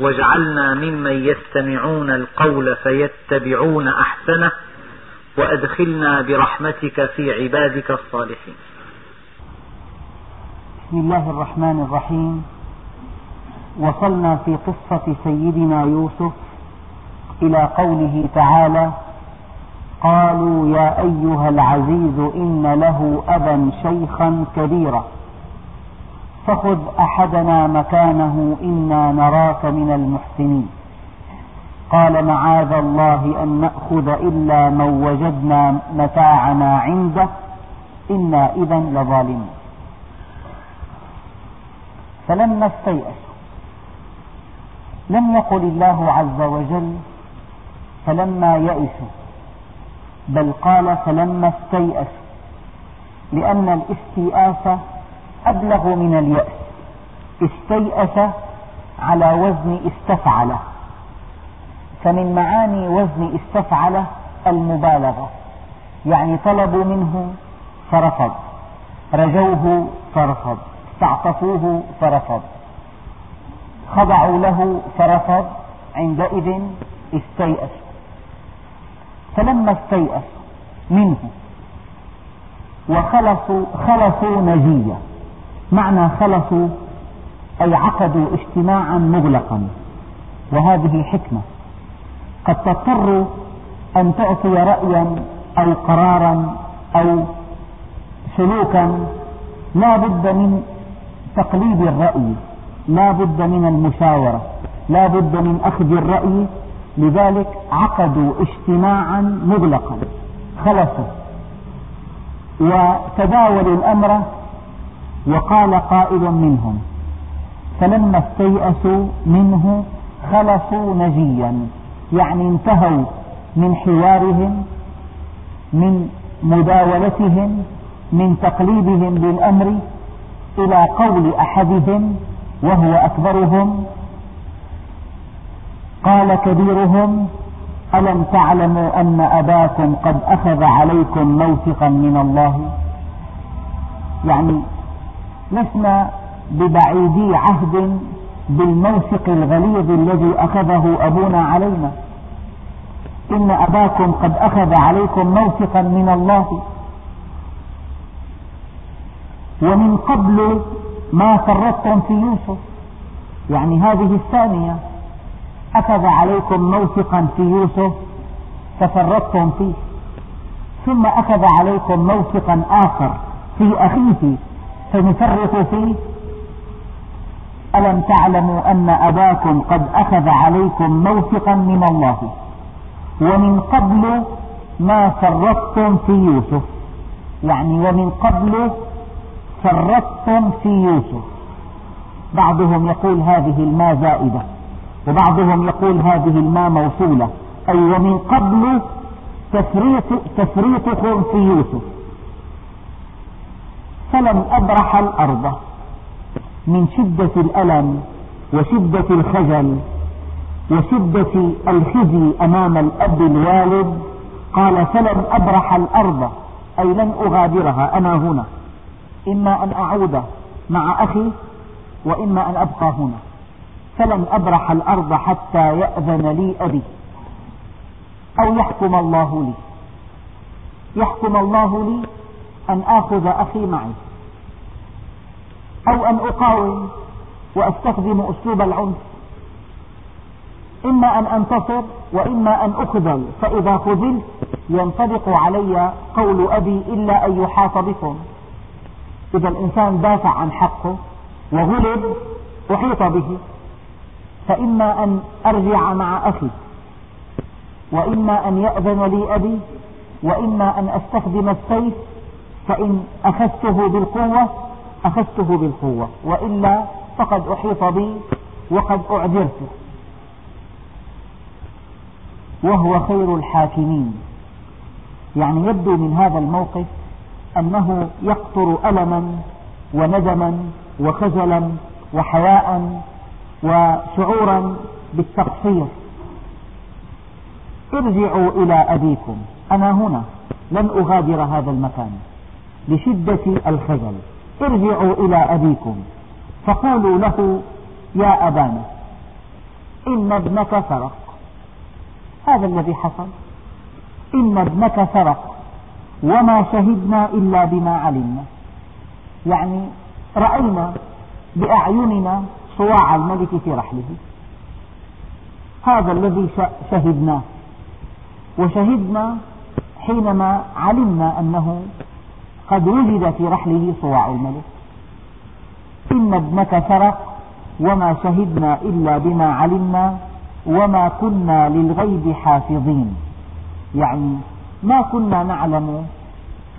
واجعلنا ممن يستمعون القول فيتبعون أحسنه وأدخلنا برحمتك في عبادك الصالحين. بسم الله الرحمن الرحيم. وصلنا في قصة سيدنا يوسف إلى قوله تعالى قالوا يا أيها العزيز إن له أبا شيخا كبيرا. فخذ أحدنا مكانه إنا نراك من المحسنين. قال معاذ الله أن نأخذ إلا من وجدنا متاعنا عنده إنا إذا لظالمون. فلما استيأسوا لم يقل الله عز وجل فلما يئسوا بل قال فلما استيأسوا لأن الاستيئاس أبلغ من اليأس. استيأس على وزن استفعل. فمن معاني وزن استفعل المبالغة. يعني طلبوا منه فرفض. رجوه فرفض. استعطفوه فرفض. خضعوا له فرفض. عندئذ استيأس. فلما استيأس منه وخلصوا خلصوا نجيا معنى خلصوا أي عقدوا اجتماعا مغلقا. وهذه حكمة. قد تضطر أن تعطي رأيا أو قرارا أو سلوكا. لا بد من تقليد الرأي. لا بد من المشاورة. لا بد من أخذ الرأي. لذلك عقدوا اجتماعا مغلقا. خلصوا وتداولوا الأمر وقال قائل منهم فلما استيأسوا منه خلصوا نجيا يعني انتهوا من حوارهم من مداولتهم من تقليدهم للأمر إلى قول أحدهم وهو أكبرهم قال كبيرهم ألم تعلموا أن أباكم قد أخذ عليكم موثقا من الله؟ يعني لسنا ببعيدي عهد بالموثق الغليظ الذي أخذه أبونا علينا. إن أباكم قد أخذ عليكم موثقا من الله. ومن قبل ما فرطتم في يوسف. يعني هذه الثانية. أخذ عليكم موثقا في يوسف ففرطتم فيه. ثم أخذ عليكم موثقا آخر في أخيه فنفرط فيه. ألم تعلموا أن أباكم قد أخذ عليكم موثقا من الله؟ ومن قبل ما فرطتم في يوسف. يعني ومن قبل فرطتم في يوسف. بعضهم يقول هذه الماء زائدة وبعضهم يقول هذه الماء موصولة. أي ومن قبل تفريط تفريطكم في يوسف. فلم أبرح الأرض. من شدة الألم وشدة الخجل وشدة الخزي أمام الأب الوالد قال فلم أبرح الأرض. أي لن أغادرها. أنا هنا. إما أن أعود مع أخي وإما أن أبقى هنا. فلن أبرح الأرض حتى يأذن لي أبي. أو يحكم الله لي. يحكم الله لي أن آخذ أخي معي. أو أن أقاوم وأستخدم أسلوب العنف. إما أن أنتصر وإما أن أخذل فإذا خذلت ينطبق علي قول أبي إلا أن يحاط بكم. إذا الإنسان دافع عن حقه وغلب أحيط به فإما أن أرجع مع أخي وإما أن يأذن لي أبي وإما أن أستخدم السيف فإن أخذته بالقوة أخذته بالقوة. وإلا فقد أحيط بي وقد أعذرت وهو خير الحاكمين. يعني يبدو من هذا الموقف أنه يقطر ألما وندما وخجلا وحياء وشعورا بالتقصير. ارجعوا إلى أبيكم. أنا هنا. لن أغادر هذا المكان. لشدة الخجل ارجعوا إلى أبيكم. فقولوا له يا أبانا إن ابنك سرق. هذا الذي حصل. إن ابنك سرق. وما شهدنا إلا بما علمنا. يعني رأينا بأعيننا صواع الملك في رحله. هذا الذي شهدناه. وشهدنا حينما علمنا أنه قد وجد في رحله صواع الملك. إن ابنك سرق وما شهدنا إلا بما علمنا وما كنا للغيب حافظين. يعني ما كنا نعلم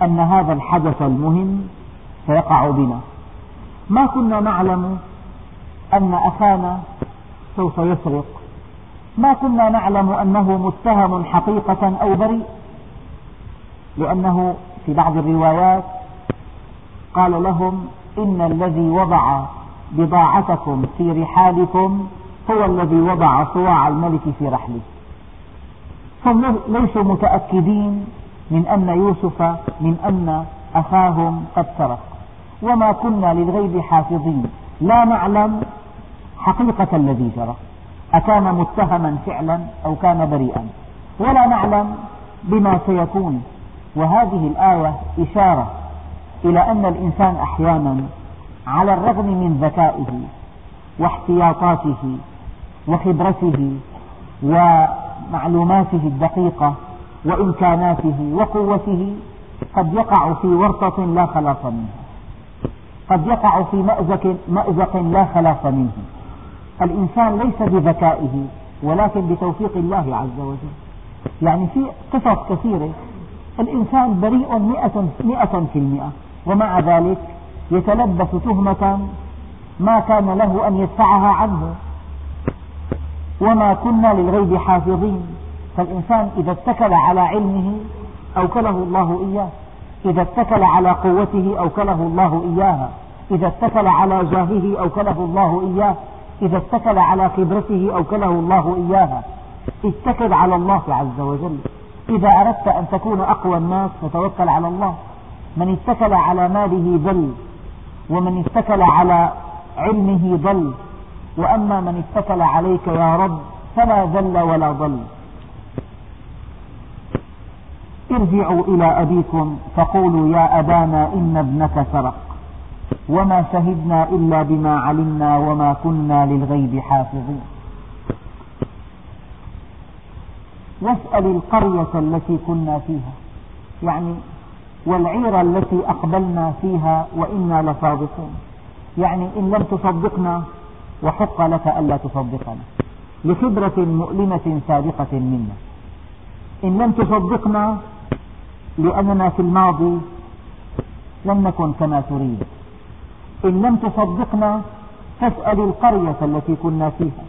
أن هذا الحدث المهم سيقع بنا. ما كنا نعلم أن أخانا سوف يسرق. ما كنا نعلم أنه متهم حقيقة أو بريء لأنه في بعض الروايات قال لهم إن الذي وضع بضاعتكم في رحالكم هو الذي وضع صواع الملك في رحله. هم ليسوا متأكدين من أن يوسف من أن أخاهم قد سرق. وما كنا للغيب حافظين. لا نعلم حقيقة الذي جرى أكان متهما فعلا أو كان بريئا. ولا نعلم بما سيكون. وهذه الآية إشارة إلى أن الإنسان أحيانا على الرغم من ذكائه واحتياطاته وخبرته ومعلوماته الدقيقة وإمكاناته وقوته قد يقع في ورطة لا خلاص منها. قد يقع في مأزق, مأزق لا خلاص منه. الإنسان ليس بذكائه ولكن بتوفيق الله عز وجل. يعني في قصص كثيرة الإنسان بريء مئة, مئة في المئة ومع ذلك يتلبس تهمة ما كان له أن يدفعها عنه. وما كنا للغيب حافظين. فالإنسان إذا اتكل على علمه أوكله الله إياه. إذا اتكل على قوته أوكله الله إياها إذا اتكل على جاهه أوكله الله إياه. إذا اتكل على خبرته أوكله الله إياها اتكل على الله عز وجل. إذا أردت أن تكون أقوى الناس فتوكل على الله. من اتكل على ماله ضل ومن اتكل على علمه ضل. وأما من اتكل عليك يا رب فلا ذل ولا ضل. ارجعوا إلى أبيكم فقولوا يا أبانا إن ابنك سرق. وما شهدنا إلا بما علمنا وما كنا للغيب حافظين. واسأل القرية التي كنا فيها. يعني والعير التي أقبلنا فيها وإنا لصادقون. يعني إن لم تصدقنا وحق لك ألا تصدقنا. لخبرة مؤلمة سابقة منا. إن لم تصدقنا لأننا في الماضي لم نكن كما تريد. إن لم تصدقنا فاسأل القرية التي كنا فيها.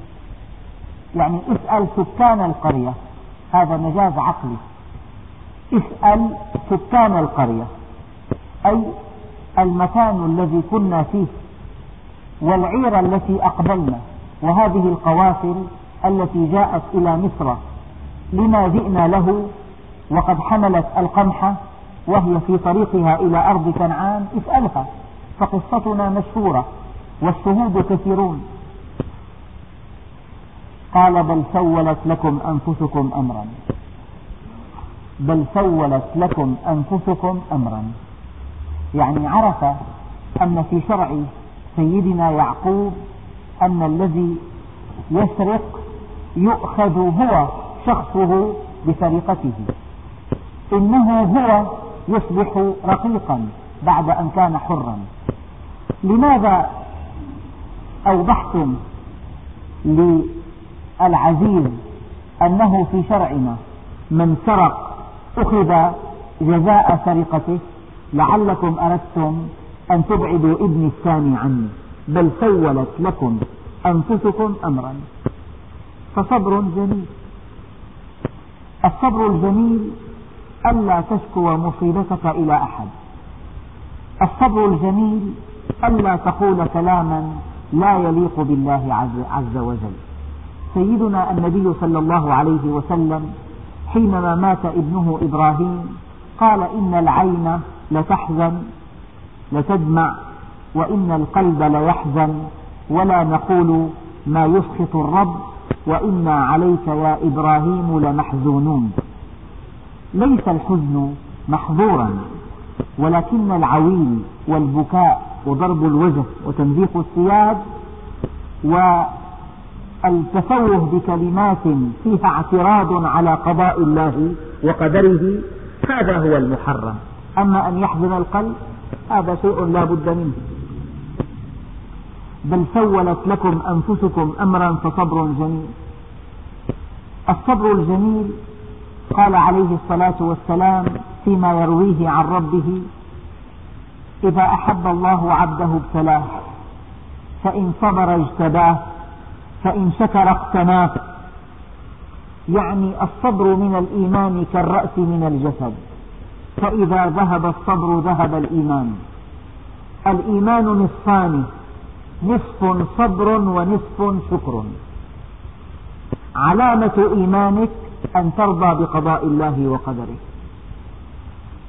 يعني اسأل سكان القرية هذا مجاز عقلي. اسأل سكان القرية. أي المكان الذي كنا فيه والعير التي أقبلنا وهذه القوافل التي جاءت إلى مصر لما جئنا له وقد حملت القمح وهي في طريقها إلى أرض كنعان اسألها. فقصتنا مشهورة والشهود كثيرون. قال بل سولت لكم أنفسكم أمرا. بل سولت لكم أنفسكم أمرا. يعني عرف أن في شرع سيدنا يعقوب أن الذي يسرق يؤخذ هو شخصه بسرقته. إنه هو يصبح رقيقا بعد أن كان حرا. لماذا أوضحتم للعزيز أنه في شرعنا من سرق أخذ جزاء سرقته لعلكم أردتم أن تبعدوا ابني الثاني عني بل سولت لكم أنفسكم أمرا. فصبر جميل. الصبر الجميل ألا تشكو مصيبتك إلى أحد. الصبر الجميل ألا تقول كلاما لا يليق بالله عز وجل. سيدنا النبي صلى الله عليه وسلم حينما مات ابنه إبراهيم قال إن العين لتحزن لتدمع وإن القلب ليحزن ولا نقول ما يسخط الرب وإنا عليك يا إبراهيم لمحزونون. ليس الحزن محظورا ولكن العويل والبكاء وضرب الوجه وتمزيق الثياب والتفوه بكلمات فيها اعتراض على قضاء الله وقدره هذا هو المحرم. أما أن يحزن القلب هذا شيء لا بد منه. بل سولت لكم أنفسكم أمرا فصبر جميل. الصبر الجميل قال عليه الصلاة والسلام فيما يرويه عن ربه إذا أحب الله عبده ابتلاه فإن صبر اجتباه فإن شكر اقتناه. يعني الصبر من الإيمان كالرأس من الجسد. فإذا ذهب الصبر ذهب الإيمان. الإيمان نصفان. نصف صبر ونصف شكر. علامة إيمانك أن ترضى بقضاء الله وقدره.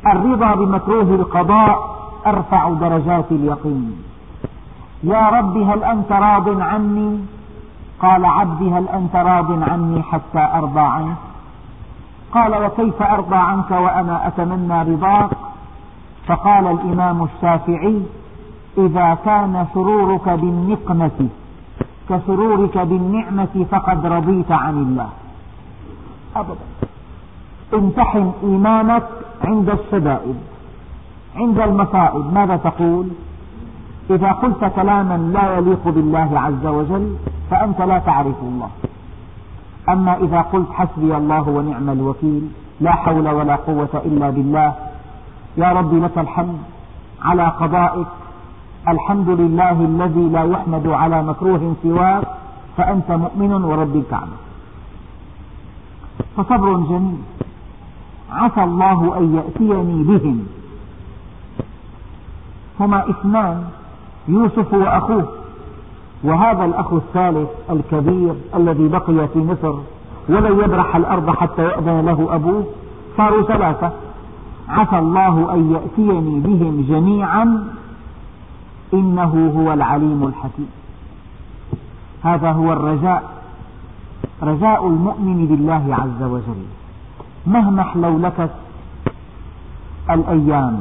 الرضا بمكروه القضاء أرفع درجات اليقين. يا رب هل أنت راض عني؟ قال عبدي هل أنت راض عني حتى أرضى عنك؟ قال وكيف أرضى عنك وأنا أتمنى رضاك؟ فقال الإمام الشافعي إذا كان سرورك بالنقمة كسرورك بالنعمة فقد رضيت عن الله. أبدا. امتحن إيمانك عند الشدائد عند المصائب. ماذا تقول؟ إذا قلت كلاما لا يليق بالله عز وجل فأنت لا تعرف الله. أما إذا قلت حسبي الله ونعم الوكيل لا حول ولا قوة إلا بالله يا رب لك الحمد. على قضائك الحمد لله الذي لا يحمد على مكروه سواك فأنت مؤمن ورب الكعبة. فصبر جميل. عسى الله أن يأتيني بهم. هما اثنان. يوسف وأخوه. وهذا الأخ الثالث الكبير الذي بقي في مصر ولن يبرح الأرض حتى يأذن له أبوه صاروا ثلاثة. عسى الله أن يأتيني بهم جميعا. إنه هو العليم الحكيم. هذا هو الرجاء رجاء المؤمن بالله عز وجل. مهما حلولكت الأيام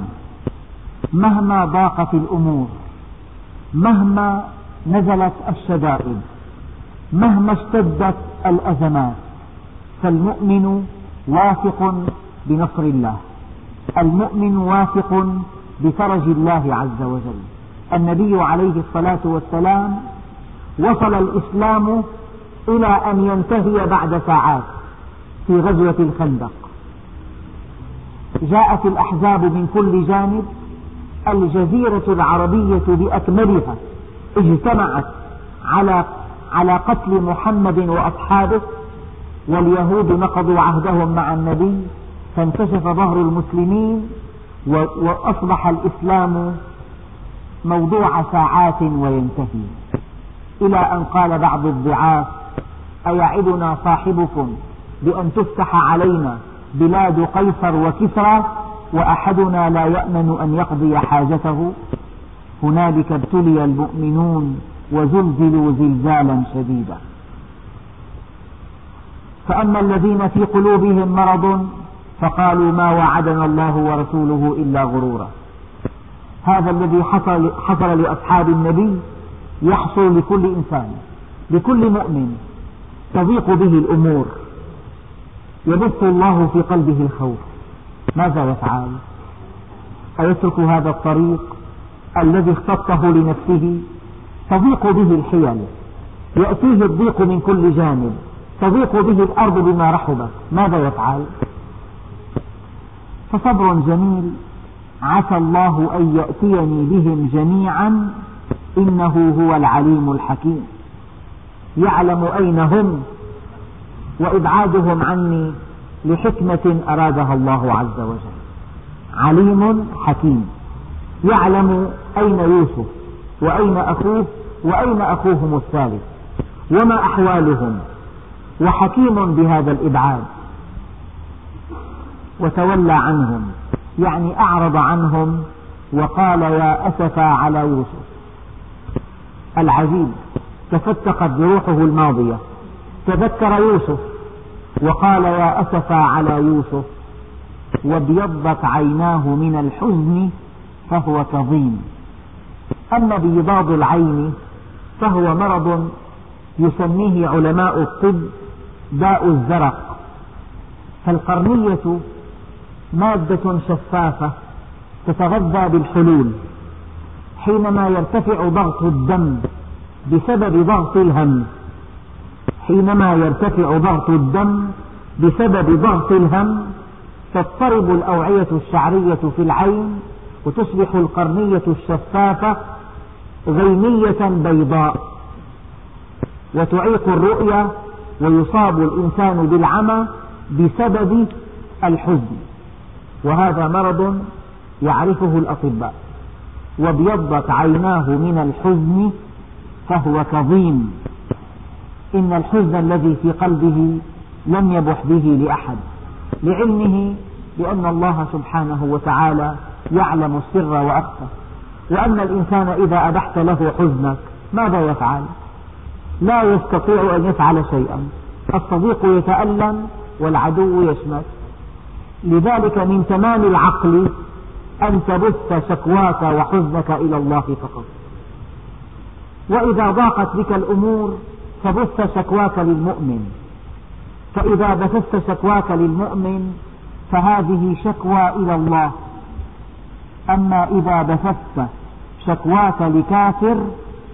مهما ضاقت الأمور مهما نزلت الشدائد مهما اشتدت الأزمات فالمؤمن واثق بنصر الله. المؤمن واثق بفرج الله عز وجل. النبي عليه الصلاة والسلام وصل الإسلام إلى أن ينتهي بعد ساعات في غزوة الخندق. جاءت الأحزاب من كل جانب الجزيرة العربية بأكملها اجتمعت على على قتل محمد وأصحابه واليهود نقضوا عهدهم مع النبي فانكشف ظهر المسلمين وأصبح الإسلام موضوع ساعات وينتهي. إلى أن قال بعض الضعاف أيعدنا صاحبكم بأن تفتح علينا بلاد قيصر وكسرى؟ وأحدنا لا يأمن أن يقضي حاجته. هنالك ابتلي المؤمنون وزلزلوا زلزالا شديدا. فأما الذين في قلوبهم مرض فقالوا ما وعدنا الله ورسوله إلا غرورا. هذا الذي حصل, حصل لأصحاب النبي يحصل لكل إنسان لكل مؤمن تضيق به الأمور يبث الله في قلبه الخوف. ماذا يفعل أيترك هذا الطريق الذي اختطه لنفسه؟ تضيق به الحيل. يأتيه الضيق من كل جانب. تضيق به الأرض بما رحبت. ماذا يفعل؟ فصبر جميل. عسى الله أن يأتيني بهم جميعا. إنه هو العليم الحكيم. يعلم أين هم. وإبعادهم عني. لحكمة أرادها الله عز وجل. عليم حكيم. يعلم أين يوسف وأين أخوه وأين أخوهم الثالث وما أحوالهم. وحكيم بهذا الإبعاد. وتولى عنهم. يعني أعرض عنهم وقال يا أسفا على يوسف. العجيب. تفتقت بروحه الماضية. تذكر يوسف. وقال يا أسفا على يوسف وابيضت عيناه من الحزن فهو كظيم. أما بيضاض العين فهو مرض يسميه علماء الطب داء الزرق. فالقرنية مادة شفافة تتغذى بالحلول حينما يرتفع ضغط الدم بسبب ضغط الهم. حينما يرتفع ضغط الدم بسبب ضغط الهم تضطرب الأوعية الشعرية في العين وتصبح القرنية الشفافة غيمية بيضاء وتعيق الرؤية ويصاب الإنسان بالعمى بسبب الحزن. وهذا مرض يعرفه الأطباء. وابيضت عيناه من الحزن فهو كظيم. إن الحزن الذي في قلبه لم يبح به لأحد لعلمه بأن الله سبحانه وتعالى يعلم السر وأخفى وأن الإنسان إذا أبحت له حزنك ماذا يفعل؟ لا يستطيع أن يفعل شيئا الصديق يتألم والعدو يشمت. لذلك من تمام العقل أن تبث شكواك وحزنك إلى الله فقط. وإذا ضاقت بك الأمور فبث شكواك للمؤمن. فإذا بثثت شكواك للمؤمن فهذه شكوى إلى الله. أما إذا بثثت شكواك لكافر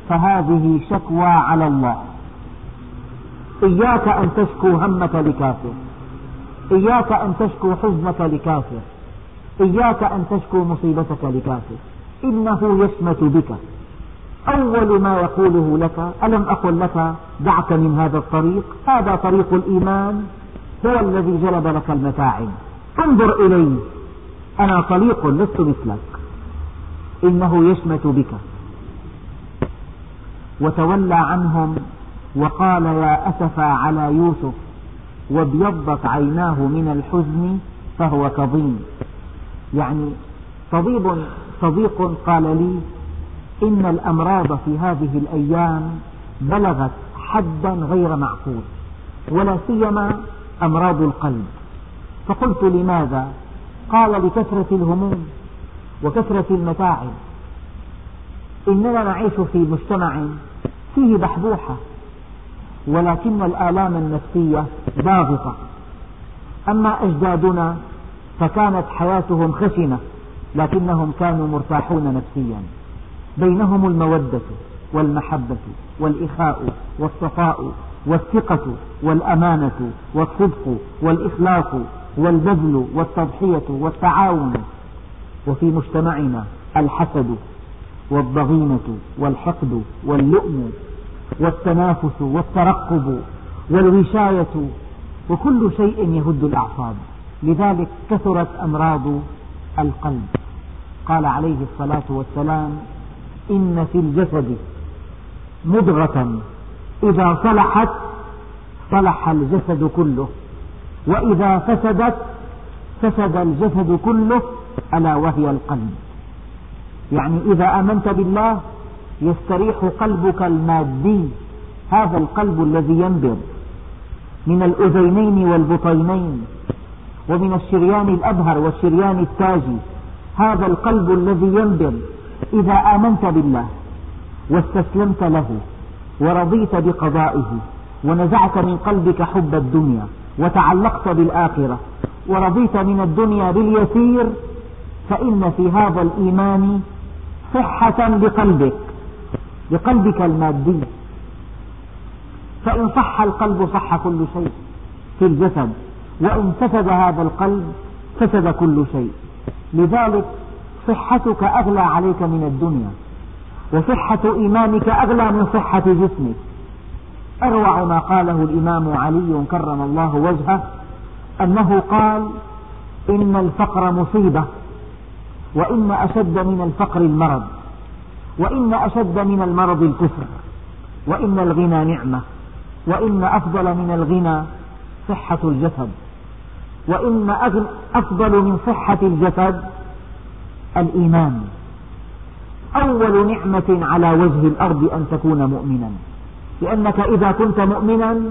فهذه شكوى على الله. إياك أن تشكو همك لكافر. إياك أن تشكو حزنك لكافر. إياك أن تشكو مصيبتك لكافر. إنه يشمت بك. أول ما يقوله لك ألم أقل لك دعك من هذا الطريق؟ هذا طريق الإيمان هو الذي جلب لك المتاعب. انظر إلي أنا طليق لست مثلك. إنه يشمت بك. وتولى عنهم وقال يا أسفا على يوسف وابيضت عيناه من الحزن فهو كظيم. يعني طبيب صديق قال لي إن الأمراض في هذه الأيام بلغت حدا غير معقول ولا سيما أمراض القلب. فقلت لماذا؟ قال لكثرة الهموم وكثرة المتاعب. إننا نعيش في مجتمع فيه بحبوحة ولكن الآلام النفسية ضاغطة. أما أجدادنا فكانت حياتهم خشنة لكنهم كانوا مرتاحون نفسيا. بينهم المودة والمحبة والإخاء والصفاء والثقة والأمانة والصدق والإخلاص والبذل والتضحية والتعاون. وفي مجتمعنا الحسد والضغينة والحقد واللؤم والتنافس والترقب والوشاية وكل شيء يهد الأعصاب. لذلك كثرت أمراض القلب. قال عليه الصلاة والسلام إن في الجسد مضغة. إذا صلحت صلح الجسد كله. وإذا فسدت فسد الجسد كله ألا وهي القلب. يعني إذا آمنت بالله يستريح قلبك المادي. هذا القلب الذي ينبض. من الأذينين والبطينين ومن الشريان الأبهر والشريان التاجي. هذا القلب الذي ينبض. إذا آمنت بالله واستسلمت له ورضيت بقضائه ونزعت من قلبك حب الدنيا وتعلقت بالآخرة ورضيت من الدنيا باليسير فإن في هذا الإيمان صحة لقلبك لقلبك المادي. فإن صح القلب صح كل شيء في الجسد وإن فسد هذا القلب فسد كل شيء. لذلك صحتك أغلى عليك من الدنيا وصحة إيمانك أغلى من صحة جسمك. أروع ما قاله الإمام علي كرم الله وجهه أنه قال إن الفقر مصيبة وإن أشد من الفقر المرض وإن أشد من المرض الكفر وإن الغنى نعمة وإن أفضل من الغنى صحة الجسد وإن أفضل من صحة الجسد الإيمان. أول نعمة على وجه الأرض أن تكون مؤمنا. لأنك إذا كنت مؤمنا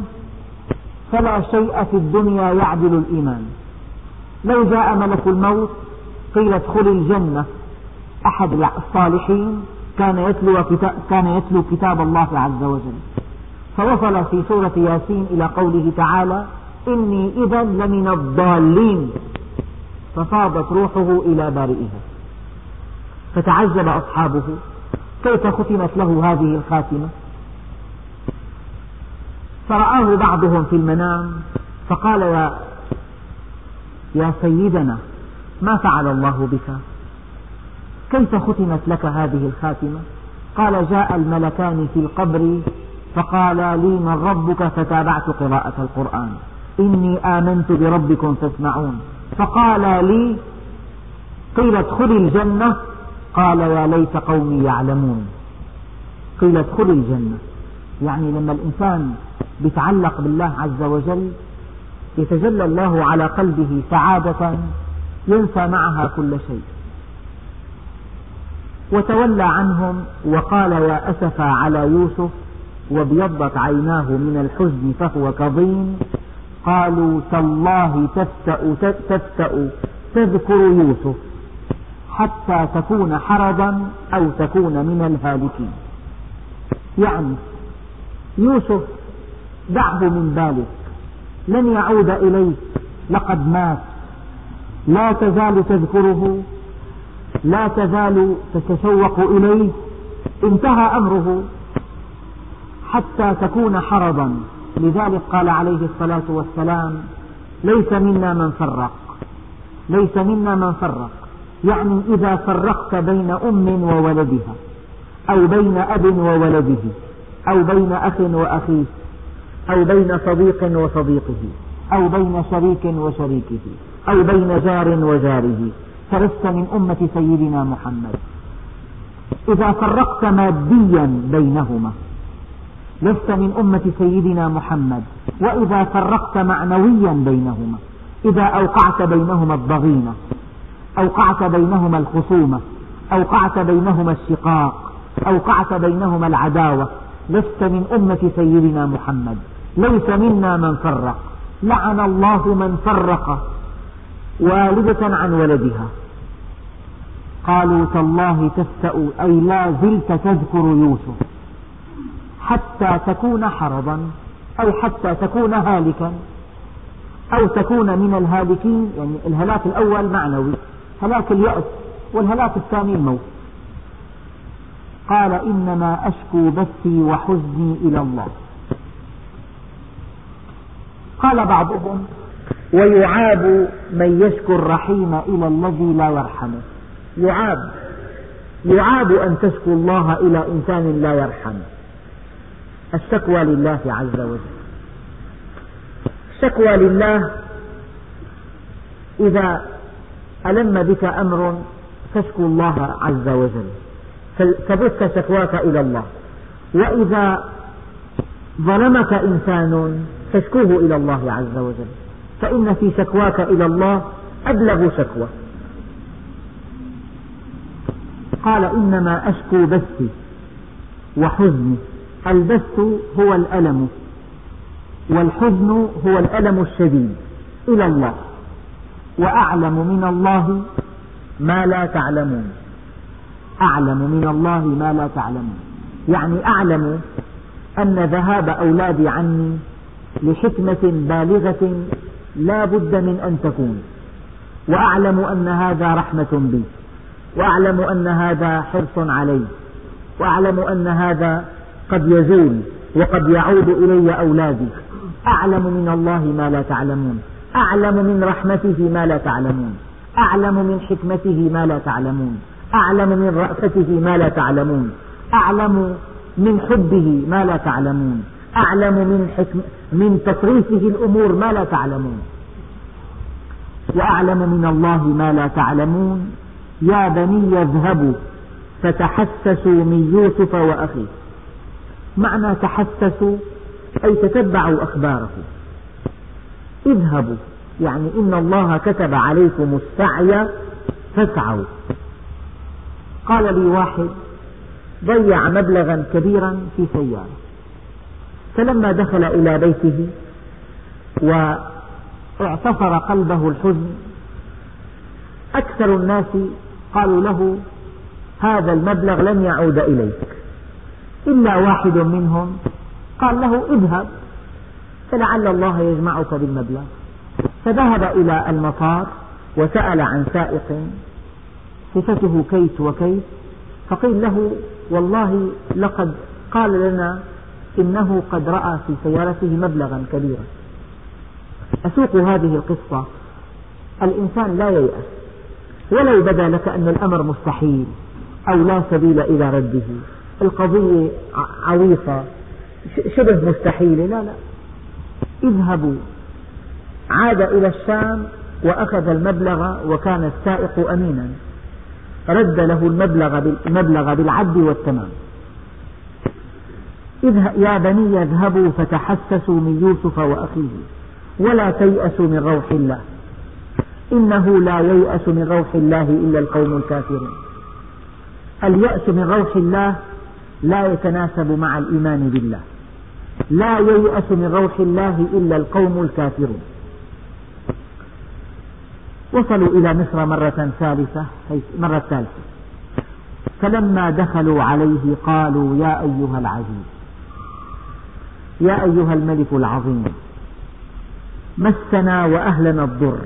فلا شيء في الدنيا يعدل الإيمان. لو جاء ملك الموت قيل ادخل الجنة. أحد الصالحين كان يتلو كان يتلو كتاب الله عز وجل. فوصل في سورة ياسين إلى قوله تعالى إني إذا لمن الضالين. ففاضت روحه إلى بارئها. فتعجب أصحابه. كيف ختمت له هذه الخاتمة؟ فرآه بعضهم في المنام فقال يا يا سيدنا ما فعل الله بك؟ كيف ختمت لك هذه الخاتمة؟ قال جاء الملكان في القبر فقال لي من ربك؟ فتابعت قراءة القرآن. إني آمنت بربكم فاسمعون. فقال لي قيل ادخل الجنة؟ قال يا ليت قومي يعلمون. قيل ادخل الجنة. يعني لما الإنسان يتعلق بالله عز وجل يتجلى الله على قلبه سعادة ينسى معها كل شيء. وتولى عنهم وقال يا أسفا على يوسف وابيضت عيناه من الحزن فهو كظيم. قالوا تالله تفتأ, تفتأ تذكر يوسف. حتى تكون حرضا أو تكون من الهالكين. يعني يوسف دعه من بالك لن يعود إليك لقد مات. لا تزال تذكره. لا تزال تتشوق إليه. انتهى أمره. حتى تكون حرضا. لذلك قال عليه الصلاة والسلام ليس منا من فرق. ليس منا من فرق. يعني إذا فرقت بين أم وولدها أو بين أب وولده أو بين أخ وأخيه أو بين صديق وصديقه أو بين شريك وشريكه أو بين جار وجاره. فلست من أمة سيدنا محمد. إذا فرقت ماديا بينهما لست من أمة سيدنا محمد. وإذا فرقت معنويا بينهما إذا أوقعت بينهما الضغينة. أوقعت بينهما الخصومة أوقعت بينهما الشقاق أوقعت بينهما العداوة. لست من أمة سيدنا محمد. ليس منا من فرق. لعن الله من فرق والدة عن ولدها. قالوا تالله تفتأ أي لا زلت تذكر يوسف. حتى تكون حرضا أو حتى تكون هالكا أو تكون من الهالكين يعني الهلاك الأول معنوي. هلاك اليأس والهلاك الثاني الموت. قال إنما أشكو بثي وحزني إلى الله. قال بعضهم ويعاب من يشكو الرحيم إلى الذي لا يرحمه. يعاب. يعاب أن تشكو الله إلى إنسان لا يرحم الشكوى لله عز وجل. الشكوى لله إذا ألم بك أمر تشكو الله عز وجل؟ فبث شكواك إلى الله. وإذا ظلمك إنسان تشكوه إلى الله عز وجل. فإن في شكواك إلى الله أبلغ شكوى. قال إنما أشكو بثي وحزني. البث هو الألم والحزن هو الألم الشديد إلى الله. وأعلم من الله ما لا تعلمون. أعلم من الله ما لا تعلمون. يعني أعلم أن ذهاب أولادي عني لحكمة بالغة لا بد من أن تكون. وأعلم أن هذا رحمة بي. وأعلم أن هذا حرص علي. وأعلم أن هذا قد يزول وقد يعود إلي أولادي. أعلم من الله ما لا تعلمون. أعلم من رحمته ما لا تعلمون. أعلم من حكمته ما لا تعلمون. أعلم من رأفته ما لا تعلمون. أعلم من حبه ما لا تعلمون. أعلم من, حكم من تصريفه الأمور ما لا تعلمون. وأعلم من الله ما لا تعلمون. يا بني اذهبوا فتحسسوا من يوسف وأخيه. معنى تحسسوا أي تتبعوا أخباره. اذهبوا. يعني إن الله كتب عليكم السعي فاسعوا. قال لي واحد ضيع مبلغا كبيرا في سيارة. فلما دخل إلى بيته واعتصر قلبه الحزن أكثر الناس قالوا له هذا المبلغ لن يعود إليك. إلا واحد منهم قال له اذهب. فلعل الله يجمعك بالمبلغ. فذهب إلى المطار وسأل عن سائق صفته كيت وكيت فقيل له والله لقد قال لنا إنه قد رأى في سيارته مبلغا كبيرا. أسوق هذه القصة. الإنسان لا ييأس. ولو بدا لك أن الأمر مستحيل أو لا سبيل إلى رده. القضية عويصة. شبه مستحيلة. لا لا. اذهبوا. عاد إلى الشام وأخذ المبلغ وكان السائق أمينا. رد له المبلغ بالعد والتمام. يا بني اذهبوا فتحسسوا من يوسف وأخيه. ولا تيأسوا من روح الله. إنه لا ييأس من روح الله إلا القوم الكافرون اليأس من روح الله لا يتناسب مع الإيمان بالله. لا ييأس من روح الله إلا القوم الكافرون. وصلوا إلى مصر مرة ثالثة مرة ثالثة. فلما دخلوا عليه قالوا يا أيها العزيز يا أيها الملك العظيم مسنا وأهلنا الضر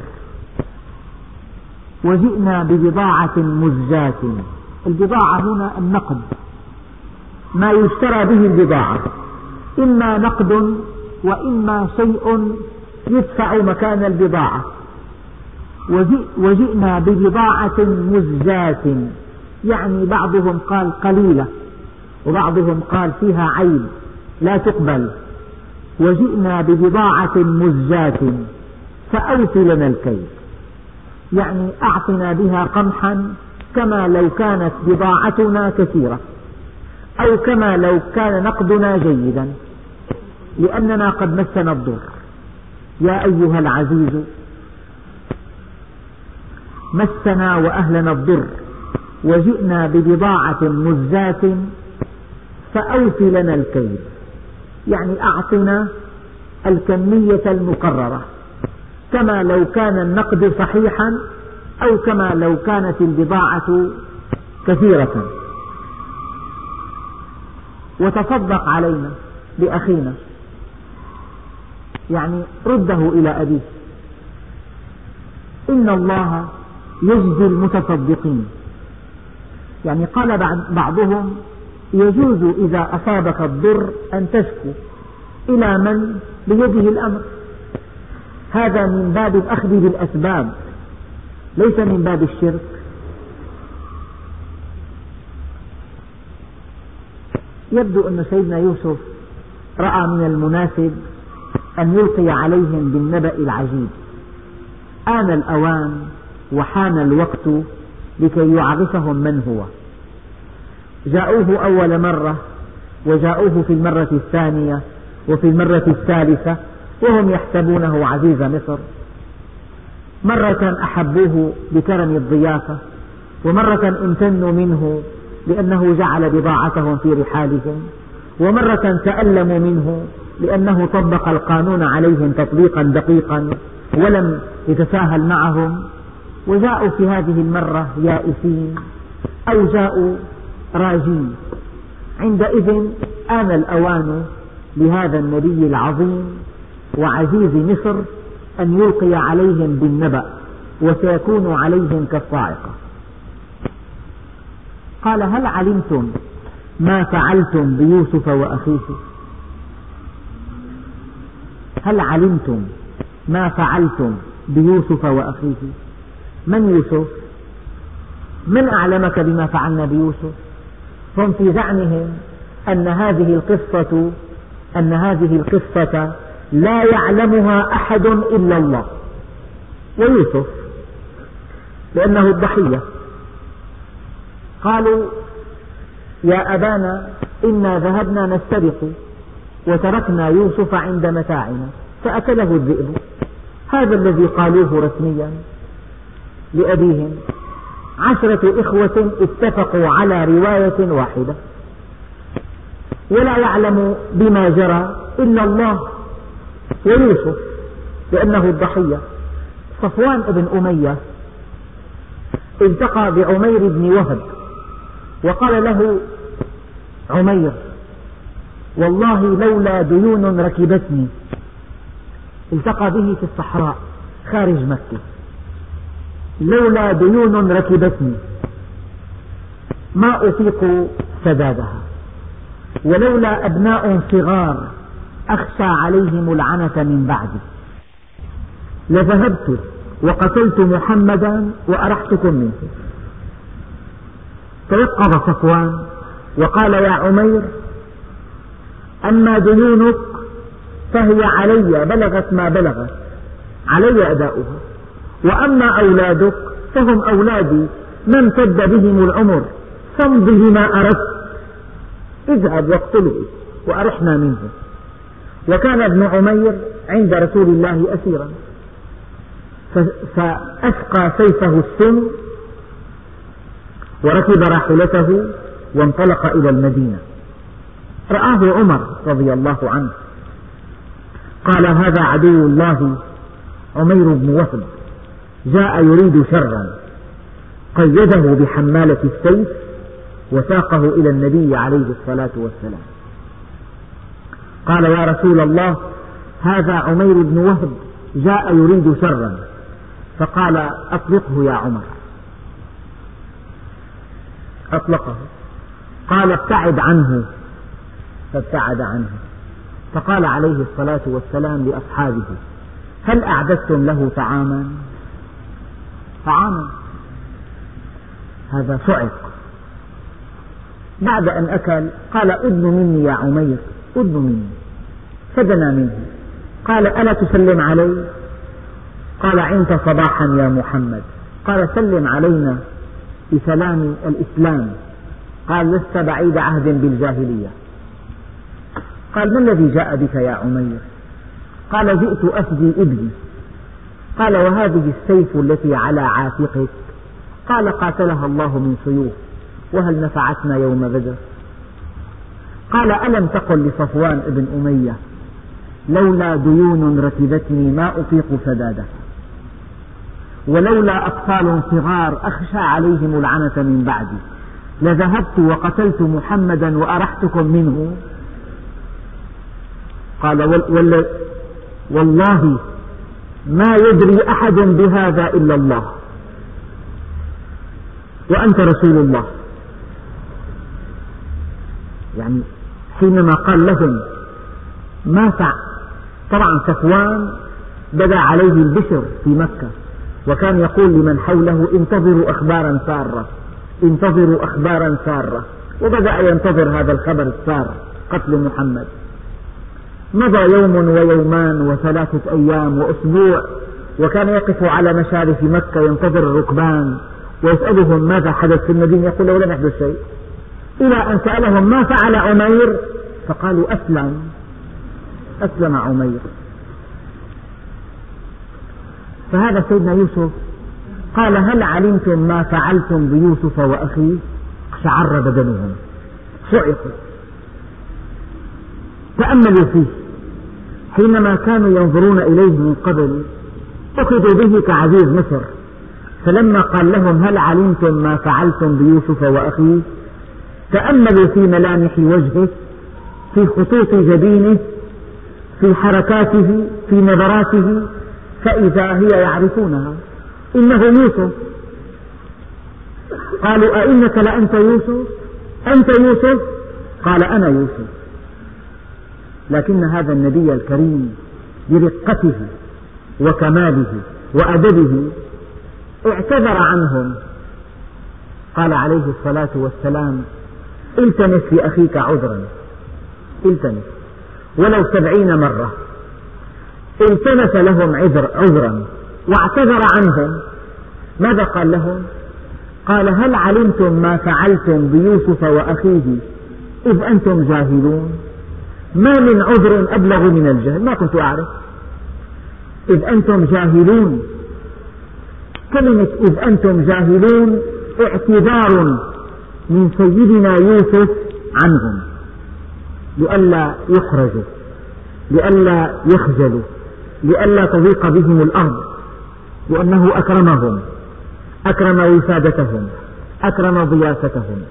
وجئنا ببضاعة مزجاة. البضاعة هنا النقد ما يشترى به البضاعة. إما نقد وإما شيء يدفع مكان البضاعة. وجئنا ببضاعة مزجاة. يعني بعضهم قال قليلة وبعضهم قال فيها عيب لا تقبل. وجئنا ببضاعة مزجاة فأوف لنا الكيل. يعني أعطنا بها قمحا كما لو كانت بضاعتنا كثيرة أو كما لو كان نقدنا جيدا. لأننا قد مسنا الضر. يا أيها العزيز مسنا وأهلنا الضر. وجئنا ببضاعة مزجاة فأوف لنا الكيل. يعني أعطنا الكمية المقررة. كما لو كان النقد صحيحا أو كما لو كانت البضاعة كثيرة. وتصدق علينا بأخينا. يعني رده إلى أبيه. إن الله يجزي المتصدقين. يعني قال بعضهم يجوز إذا أصابك الضر أن تشكو إلى من؟ بيده الأمر. هذا من باب الأخذ بالأسباب ليس من باب الشرك. يبدو أن سيدنا يوسف رأى من المناسب أن يلقي عليهم بالنبأ العجيب. آن الأوان وحان الوقت لكي يعرفهم من هو. جاءوه أول مرة وجاءوه في المرة الثانية وفي المرة الثالثة وهم يحسبونه عزيز مصر. مرة أحبوه بكرم الضيافة ومرة امتنوا منه لأنه جعل بضاعتهم في رحالهم ومرة تألموا منه لأنه طبق القانون عليهم تطبيقا دقيقا ولم يتساهل معهم. وجاءوا في هذه المرة يائسين أو جاءوا راجين. عندئذ آن الأوان لهذا النبي العظيم وعزيز مصر أن يلقي عليهم بالنبأ وسيكون عليهم كالصاعقة. قال هل علمتم ما فعلتم بيوسف وأخيه؟ هل علمتم ما فعلتم بيوسف وأخيه؟ من يوسف؟ من أعلمك بما فعلنا بيوسف؟ هم في زعمهم أن هذه القصة أن هذه القصة لا يعلمها أحد إلا الله. ويوسف؟ لأنه الضحية. قالوا يا أبانا إنا ذهبنا نسترق وتركنا يوسف عند متاعنا فأكله الذئب. هذا الذي قالوه رسميا لأبيهم. عشرة إخوة اتفقوا على رواية واحدة. ولا يعلم بما جرى إلا الله ويوسف لأنه الضحية. صفوان بن أمية التقى بعمير بن وهب وقال له عمير والله لولا ديون ركبتني. التقى به في الصحراء خارج مكة. لولا ديون ركبتني. ما أطيق سدادها ولولا أبناء صغار أخشى عليهم العنة من بعدي. لذهبت وقتلت محمدا وأرحتكم منه توقف صفوان وقال يا عمير أما ديونك فهي علي بلغت ما بلغت. علي أداؤها. وأما أولادك فهم أولادي. ما امتد بهم العمر فامضه ما أردت. اذهب واقتله وأرحنا منه. وكان ابن عمير عند رسول الله أسيرا. فأسقى سيفه السم وركب راحلته وانطلق إلى المدينة. رآه عمر رضي الله عنه. قال هذا عدو الله عمير بن وهب جاء يريد شرا. قيده بحمالة السيف وساقه إلى النبي عليه الصلاة والسلام. قال يا رسول الله هذا عمير بن وهب جاء يريد شرا. فقال أطلقه يا عمر. أطلقه. قال ابتعد عنه. فابتعد عنه. فقال عليه الصلاة والسلام لأصحابه هل أعددتم له طعاما؟ طعاما. هذا صعق. بعد أن أكل قال أدن مني يا عمير أدن مني. فدنا منه. قال ألا تسلم علي؟ قال عنت صباحا يا محمد. قال سلم علينا بسلام الإسلام. قال لست بعيد عهد بالجاهلية. قال ما الذي جاء بك يا عمير؟ قال جئت أفدي ابني. قال وهذه السيف التي على عاتقك؟ قال قاتلها الله من سيوف وهل نفعتنا يوم بدر؟ قال ألم تقل لصفوان بن أمية لولا ديون ركبتني ما أطيق سدادها ولولا أطفال صغار أخشى عليهم العنة من بعدي. لذهبت وقتلت محمدا وأرحتكم منه. قال والله ما يدري أحد بهذا إلا الله. وأنت رسول الله. يعني حينما قال لهم ما فعل طبعا صفوان بدا عليه البشر في مكة وكان يقول لمن حوله انتظروا أخبارا سارة انتظروا أخبارا سارة. وبدأ ينتظر هذا الخبر السار قتل محمد. مضى يوم ويومان وثلاثة أيام وأسبوع وكان يقف على مشارف مكة ينتظر الركبان ويسألهم ماذا حدث في المدينة يقول له لم يحدث شيء. إلى أن سألهم ما فعل عمير فقالوا أسلم. أسلم عمير. فهذا سيدنا يوسف قال هل علمتم ما فعلتم بيوسف وأخيه؟ شعر بدنهم. صعقوا تأملوا فيه. حينما كانوا ينظرون إليه من قبل أخذوا به كعزيز مصر. فلما قال لهم هل علمتم ما فعلتم بيوسف وأخيه؟ تأملوا في ملامح وجهه في خطوط جبينه في حركاته في نظراته فإذا هي يعرفونها. إنه يوسف. قالوا أئنك لأنت يوسف؟ أنت يوسف؟ قال أنا يوسف. لكن هذا النبي الكريم برقته وكماله وأدبه اعتذر عنهم. قال عليه الصلاة والسلام التمس لأخيك عذرا التمس. ولو سبعين مرة التمس لهم عذر عذرا واعتذر عنهم. ماذا قال لهم؟ قال هل علمتم ما فعلتم بيوسف وأخيه إذ أنتم جاهلون؟ ما من عذر أبلغ من الجهل. ما كنت أعرف. إذ أنتم جاهلون. كلمة إذ أنتم جاهلون اعتذار من سيدنا يوسف عنهم. لئلا يحرجوا لئلا يخجلوا. لئلا تضيق بهم الأرض. لأنه أكرمهم. أكرم وسادتهم أكرم ضيافتهم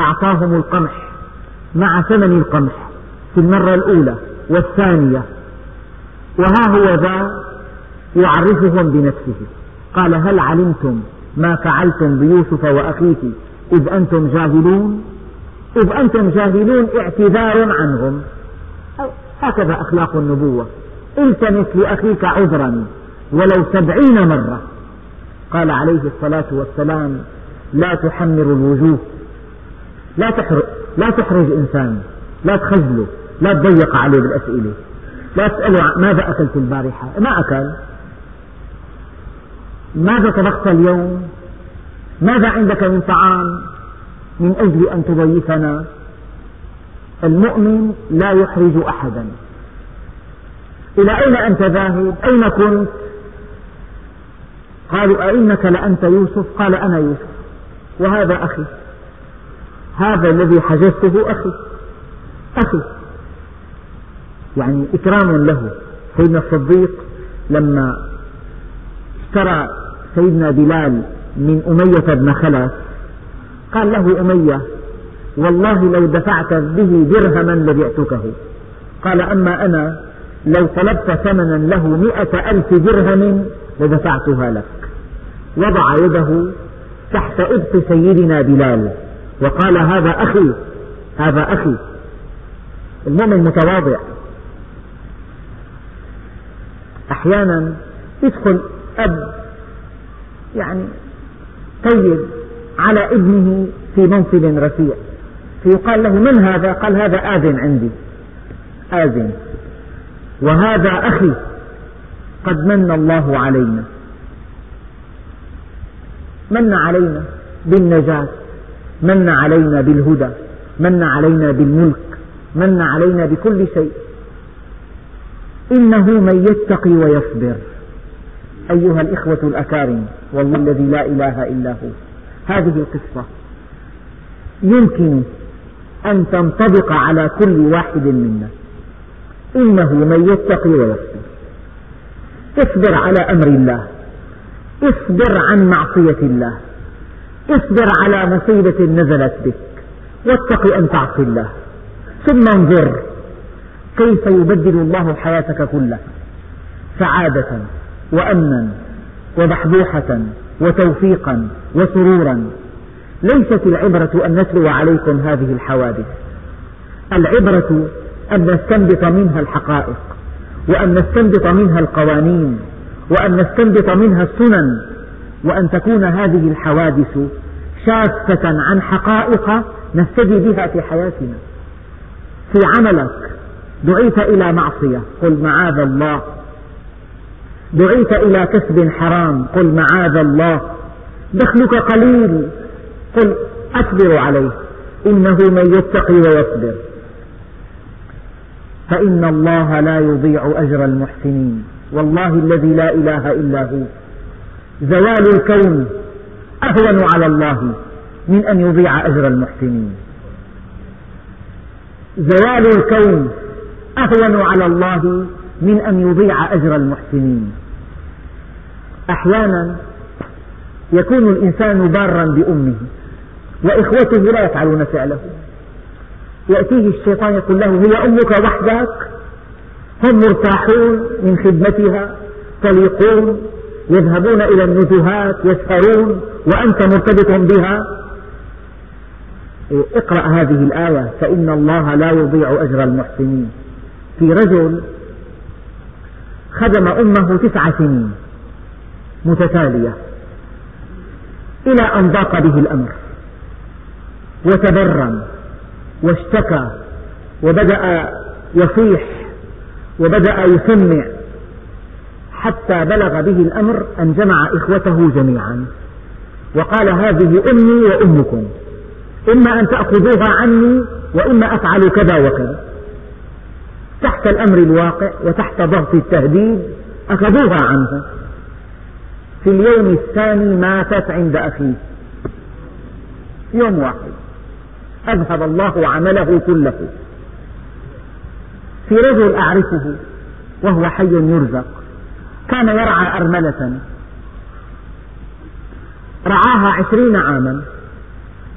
أعطاهم القمح. مع ثمن القمح. في المرة الأولى والثانية. وها هو ذا يعرفهم بنفسه. قال هل علمتم ما فعلتم بيوسف وأخيه إذ أنتم جاهلون؟ إذ أنتم جاهلون اعتذار عنهم. هكذا أخلاق النبوة. التمس لأخيك عذرا ولو سبعين مرة. قال عليه الصلاة والسلام لا تحمر الوجوه. لا تحرج, لا تحرج إنسان. لا تخجله. لا تضيق عليه بالأسئلة. لا تسأله ماذا أكلت البارحة؟ ما أكل. ماذا طبخت اليوم؟ ماذا عندك من طعام؟ من أجل أن تضيفنا. المؤمن لا يحرج أحدا. إلى أين أنت ذاهب؟ أين كنت؟ قالوا أئنك لأنت يوسف؟ قال أنا يوسف. وهذا أخي. هذا الذي حجزته أخي. أخي. يعني إكرام له. سيدنا الصديق لما اشترى سيدنا بلال من أمية بن خلف قال له أمية والله لو دفعت به درهما لبعتكه. قال أما أنا لو طلبت ثمنا له مئة ألف درهم لدفعتها لك. وضع يده تحت إبط سيدنا بلال وقال هذا أخي هذا أخي. المؤمن متواضع. أحيانا يدخل أب يعني طيب على ابنه في منصب رفيع فيقال له من هذا؟ قال هذا آذن عندي. آذن. وهذا أخي. قد من الله علينا. من علينا بالنجاة من علينا بالهدى من علينا بالملك من علينا بكل شيء. إنه من يتقي ويصبر. أيها الإخوة الأكارم والله الذي لا إله إلا هو. هذه القصة يمكن أن تنطبق على كل واحد منا. إنه من يتقي ويصبر. اصبر على أمر الله. اصبر عن معصية الله. اصبر على مصيبة نزلت بك. واتق أن تعصي الله. ثم انظر كيف يبدل الله حياتك كلها؟ سعادة وأمنا وبحبوحة وتوفيقا وسرورا. ليست العبرة أن نتلو عليكم هذه الحوادث. العبرة أن نستنبط منها الحقائق وأن نستنبط منها القوانين وأن نستنبط منها السنن وأن تكون هذه الحوادث شافة عن حقائق نهتدي بها في حياتنا. في عملك دعيت إلى معصية. قل معاذ الله. دعيت إلى كسب حرام. قل معاذ الله. دخلك قليل. قل أصبر عليه. إنه من يتقي ويصبر. فإن الله لا يضيع أجر المحسنين. والله الذي لا إله إلا هو. زوال الكون أهون على الله من أن يضيع أجر المحسنين. زوال الكون أهون على الله من أن يضيع أجر المحسنين. أحيانا يكون الإنسان بارا بأمه وإخوته لا يفعلون فعله. يأتيه الشيطان يقول له هي أمك وحدك؟ هم مرتاحون من خدمتها طليقون يذهبون إلى النزهات يسهرون وأنت مرتبط بها. اقرأ هذه الآية فإن الله لا يضيع أجر المحسنين. في رجل خدم أمه تسع سنين متتالية إلى أن ضاق به الأمر وتبرم واشتكى وبدأ يصيح وبدأ يسمع حتى بلغ به الأمر أن جمع إخوته جميعا. وقال هذه أمي وأمكم إما أن تأخذوها عني وإما أفعل كذا وكذا. تحت الأمر الواقع وتحت ضغط التهديد أخذوها عنه في اليوم الثاني ماتت عند أخيه. يوم واحد. أذهب الله عمله كله. في رجل أعرفه وهو حي يرزق. كان يرعى أرملة. رعاها عشرين عاما.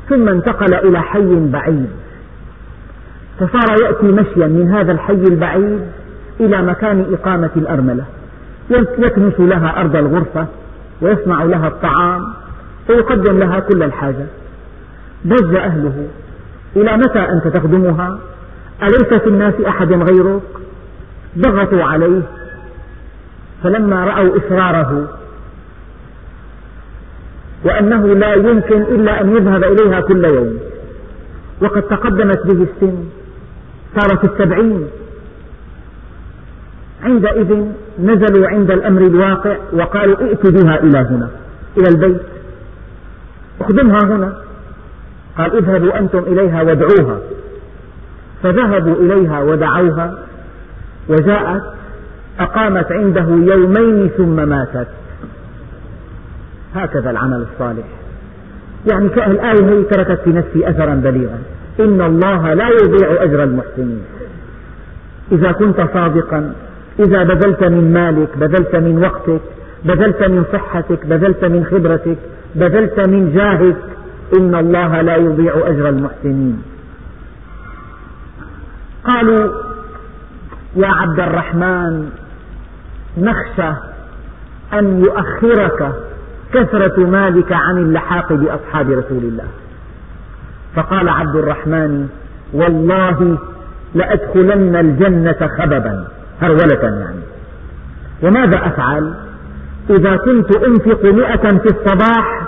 ثم انتقل إلى حي بعيد. فصار يأتي مشيا من هذا الحي البعيد إلى مكان إقامة الأرملة. يكنس لها أرض الغرفة ويصنع لها الطعام ويقدم لها كل الحاجة. ضج أهله. إلى متى أنت تخدمها؟ أليس في الناس أحد غيرك؟ ضغطوا عليه. فلما رأوا إصراره وأنه لا يمكن إلا أن يذهب إليها كل يوم وقد تقدمت به السن صار في السبعين. عندئذ نزلوا عند الأمر الواقع وقالوا ائت بها إلى هنا إلى البيت. اخدمها هنا. قال اذهبوا أنتم إليها وادعوها. فذهبوا إليها ودعوها وجاءت أقامت عنده يومين ثم ماتت. هكذا العمل الصالح. يعني الآية هي تركت في نفسي أثرا بليغا. إن الله لا يضيع أجر المحسنين. إذا كنت صادقا إذا بذلت من مالك بذلت من وقتك بذلت من صحتك بذلت من خبرتك بذلت من جاهك إن الله لا يضيع أجر المحسنين. قالوا يا عبد الرحمن نخشى أن يؤخرك كثرة مالك عن اللحاق بأصحاب رسول الله. فقال عبد الرحمن والله لأدخلن الجنة خببا هرولة يعني. وماذا أفعل؟ إذا كنت أنفق مئة في الصباح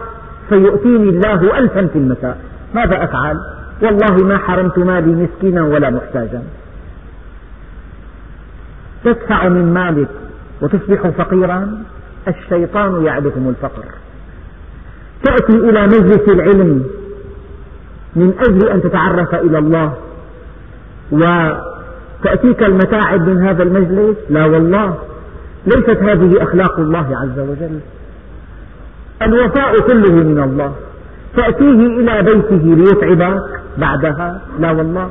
فيؤتيني الله ألفا في المساء. ماذا أفعل؟ والله ما حرمت مالي مسكينا ولا محتاجا. تدفع من مالك وتصبح فقيرا؟ الشيطان يعدكم الفقر. تأتي إلى مجلس العلم من أجل أن تتعرف إلى الله. وتأتيك المتاعب من هذا المجلس. لا والله ليست هذه أخلاق الله عز وجل. الوفاء كله من الله. تأتيه إلى بيته ليتعبك بعدها. لا والله.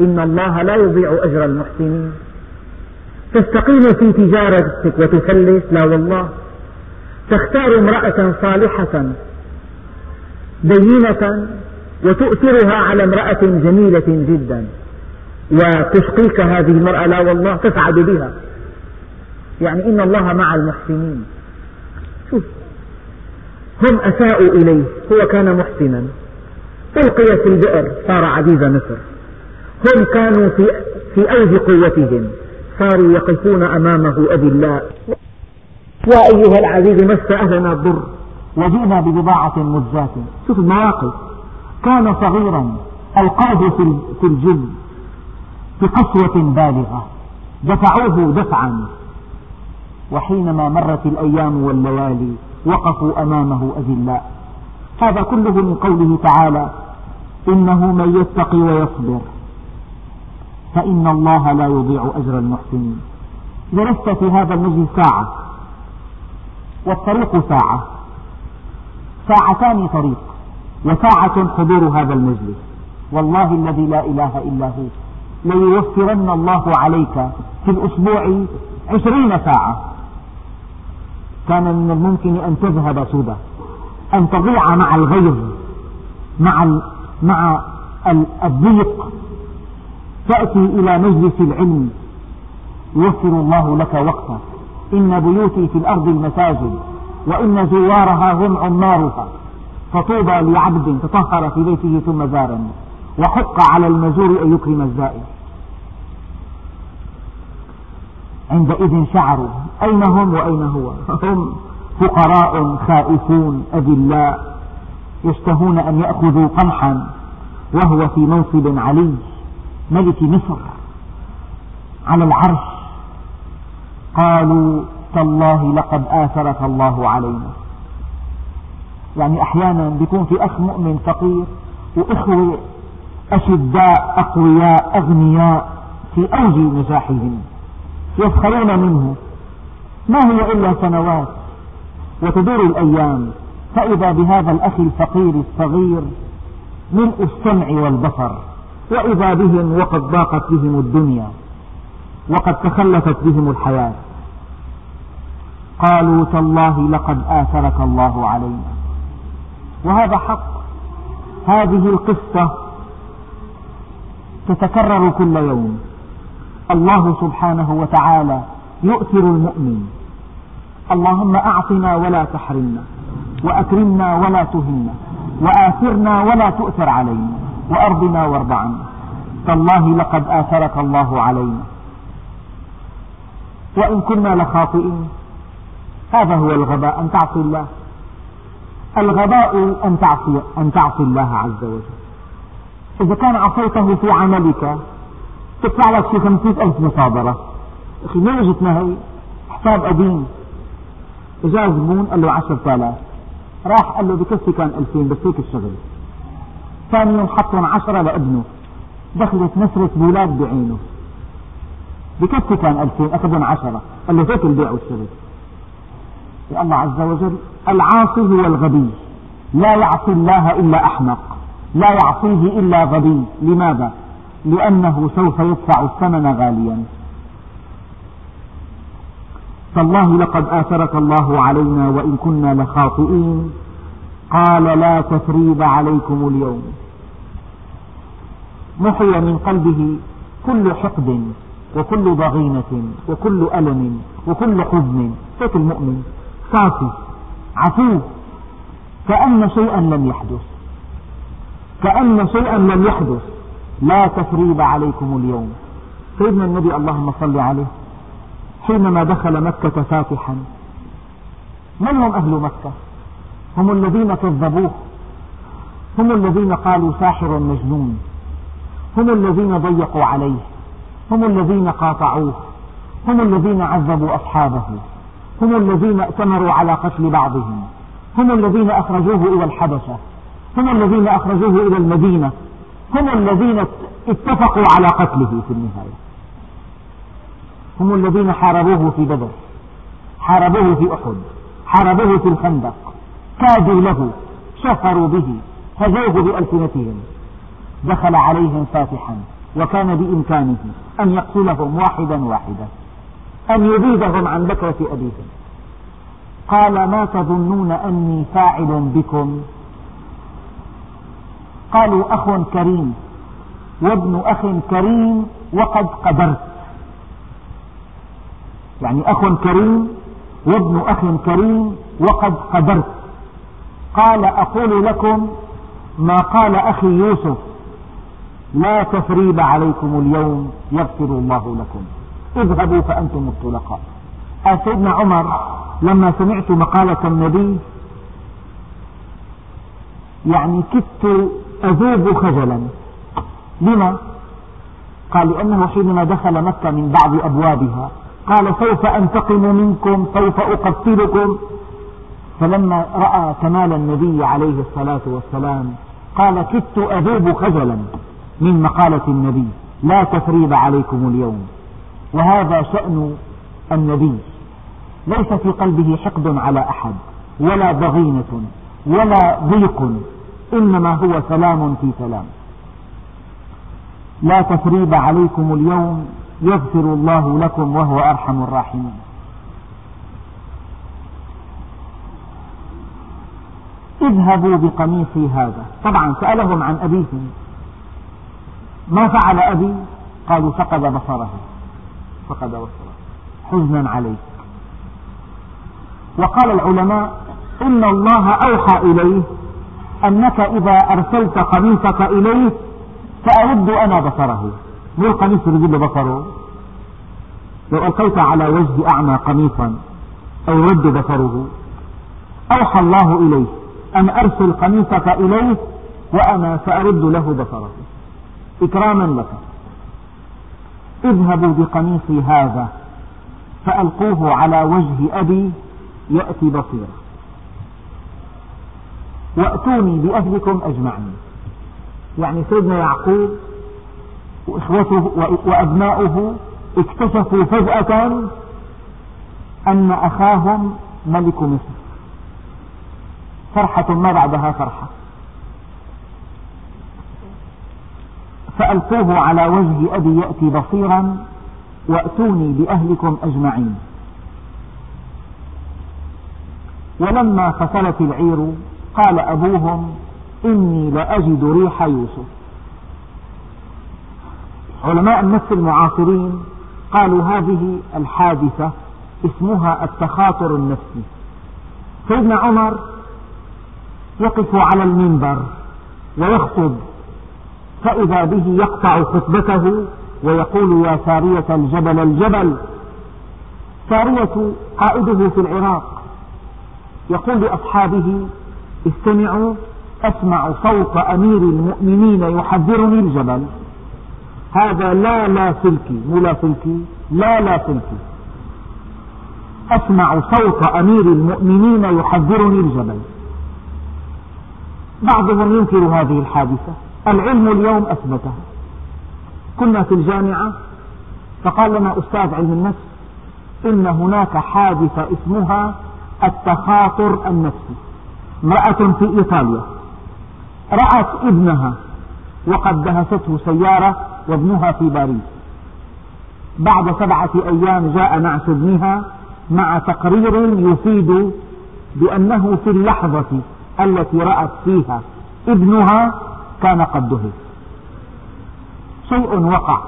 إن الله لا يضيع أجر المحسنين. تستقيم في تجارتك وتفلس لا والله. تختار امرأة صالحة دينة وتؤثرها على امرأة جميلة جدا. وتشقيك هذه المرأة لا والله تسعد بها. يعني إن الله مع المحسنين. شوف هم أساءوا إليه. هو كان محسنا. ألقي في البئر صار عزيز مصر. هم كانوا في, في أوج قوتهم. صاروا يقفون أمامه أذلاء. يا أيها العزيز مس أهلنا الضر وجئنا ببضاعة مزجاة شوف المواقف. كان صغيرا ألقاه في الجب بقسوة بالغة. دفعوه دفعا. وحينما مرت الأيام والليالي وقفوا أمامه أذلاء هذا كله من قوله تعالى إنه من يتقي ويصبر. فإن الله لا يضيع أجر المحسنين جلست في هذا المجلس ساعة. والطريق ساعة. ساعتان طريق. وساعة حضور هذا المجلس. والله الذي لا إله إلا هو. ليوفرن الله عليك في الأسبوع عشرين ساعة. كان من الممكن أن تذهب سدى أن تضيع مع الغيظ مع مع الضيق. تأتي إلى مجلس العلم. يوفر الله لك وقتا إن بيوتي في الأرض المساجد وإن زوارها هم عمارها فطوبى لعبد تطهر في بيته ثم زارني. وحق على المزور أن يكرم الزائر. عندئذ شعروا أين هم وأين هو؟ هم فقراء خائفون أذلاء يشتهون أن يأخذوا قمحا وهو في منصب علي. ملك مصر. على العرش. قالوا تالله لقد آثرك الله علينا. يعني أحيانا بيكون في أخ مؤمن فقير وإخوة أشداء أقوياء أغنياء في أوج نجاحهم يسخرون منه. ما هي إلا سنوات وتدور الأيام فإذا بهذا الأخ الفقير الصغير ملء السمع والبصر وإذا بهم وقد ضاقت بهم الدنيا وقد تخلفت بهم الحياة. قالوا تالله لقد آثرك الله علينا. وهذا حق. هذه القصة تتكرر كل يوم. الله سبحانه وتعالى يؤثر المؤمن. اللهم أعطنا ولا تحرمنا وأكرمنا ولا تهنا وآثرنا ولا تؤثر علينا وأرضنا وارض عنا. تالله لقد آثرك الله علينا. وإن كنا لخاطئين هذا هو الغباء أن تعصي الله. الغباء أن تعصي, أن تعصي الله عز وجل. إذا كان عصيته في عملك تدفع لك شي خمسين ألف مصادرة. أخي ما اجتنا هي حساب قديم. إجا زبون قال له عشرة آلاف راح قال له بكفي كان ألفين بس هيك الشغل. ثاني يوم حطهم عشرة لابنه. دخلت نسرة بولاد بعينه. بكفي كان ألفين أخذهم عشرة. قال له هيك البيع والشغل. الله عز وجل العاصي هو الغبي. لا يعصي الله إلا أحمق. لا يعصيه إلا غبي. لماذا؟ لأنه سوف يدفع الثمن غاليا. تالله لقد آثرك الله علينا وإن كنا لخاطئين. قال لا تثريب عليكم اليوم. محي من قلبه كل حقد وكل ضغينة وكل ألم وكل حزن. هيك المؤمن. صافي عفو. كأن شيئا لم يحدث. كأن شيئا لم يحدث. لا تثريب عليكم اليوم. سيدنا النبي اللهم صل عليه. حينما دخل مكة فاتحا. من هم أهل مكة؟ هم الذين كذبوه. هم الذين قالوا ساحر مجنون. هم الذين ضيقوا عليه. هم الذين قاطعوه. هم الذين عذبوا أصحابه. هم الذين ائتمروا على قتل بعضهم. هم الذين أخرجوه إلى الحبشة. هم الذين أخرجوه إلى المدينة. هم الذين اتفقوا على قتله في النهاية. هم الذين حاربوه في بدر. حاربوه في أحد. حاربوه في الخندق. كادوا له. شفروا به. هزوه بألسنتهم. دخل عليهم فاتحا. وكان بإمكانه أن يقتلهم واحدا واحدا. أن يبيدهم عن بكرة أبيهم. قال ما تظنون أني فاعل بكم. قالوا أخ كريم. وابن أخ كريم وقد قدرت. يعني أخ كريم وابن أخ كريم وقد قدرت. قال أقول لكم ما قال أخي يوسف لا تثريب عليكم اليوم يغفر الله لكم. اذهبوا فأنتم الطلقاء. سيدنا عمر لما سمعت مقالة النبي يعني كدت أذوب خجلا. لما؟ قال لأنه حينما دخل مكة من بعض أبوابها قال سوف أنتقم منكم سوف أقتلكم. فلما رأى كمال النبي عليه الصلاة والسلام قال كدت أذوب خجلا من مقالة النبي. لا تثريب عليكم اليوم. وهذا شأن النبي. ليس في قلبه حقد على أحد ولا ضغينة ولا ضيق إنما هو سلام في سلام. لا تثريب عليكم اليوم يغفر الله لكم وهو أرحم الراحمين. اذهبوا بقميصي هذا. طبعا سألهم عن أبيهم. ما فعل أبي؟ قالوا فقد بصره. فقد بصره حزنا عليك. وقال العلماء إن الله أوحى إليه أنك إذا أرسلت قميصك إليه سأرد أنا بصره. مو القميص اللي له بصره؟ لو ألقيت على وجه أعمى قميصا أو يرد بصره. أوحى الله إليه أن أرسل قميصك إليه وأنا سأرد له بصره. إكراما لك. اذهبوا بقميصي هذا فألقوه على وجه أبي يأتي بصيرا. وأتوني بأهلكم أجمعين. يعني سيدنا يعقوب وإخوته وأبناؤه اكتشفوا فجأة أن أخاهم ملك مصر. فرحة ما بعدها فرحة. فألقوه على وجه أبي يأتي بصيرا وأتوني بأهلكم أجمعين. ولما فصلت العير قال أبوهم إني لأجد ريح يوسف. علماء النفس المعاصرين قالوا هذه الحادثة اسمها التخاطر النفسي. سيدنا عمر يقف على المنبر ويخطب فإذا به يقطع خطبته ويقول يا سارية الجبل الجبل. سارية قائده في العراق يقول لأصحابه استمعوا أسمع صوت أمير المؤمنين يحذرني الجبل. هذا لا لا سلكي مو لا سلكي لا لا سلكي. أسمع صوت أمير المؤمنين يحذرني الجبل. بعضهم ينكر هذه الحادثة. العلم اليوم أثبتها كنا في الجامعة فقال لنا أستاذ علم النفس إن هناك حادثة اسمها التخاطر النفسي. امرأة في إيطاليا. رأت ابنها وقد دهسته سيارة وابنها في باريس. بعد سبعة أيام جاء نعس ابنها مع تقرير يفيد بأنه في اللحظة التي رأت فيها ابنها كان قد دهس شيء وقع.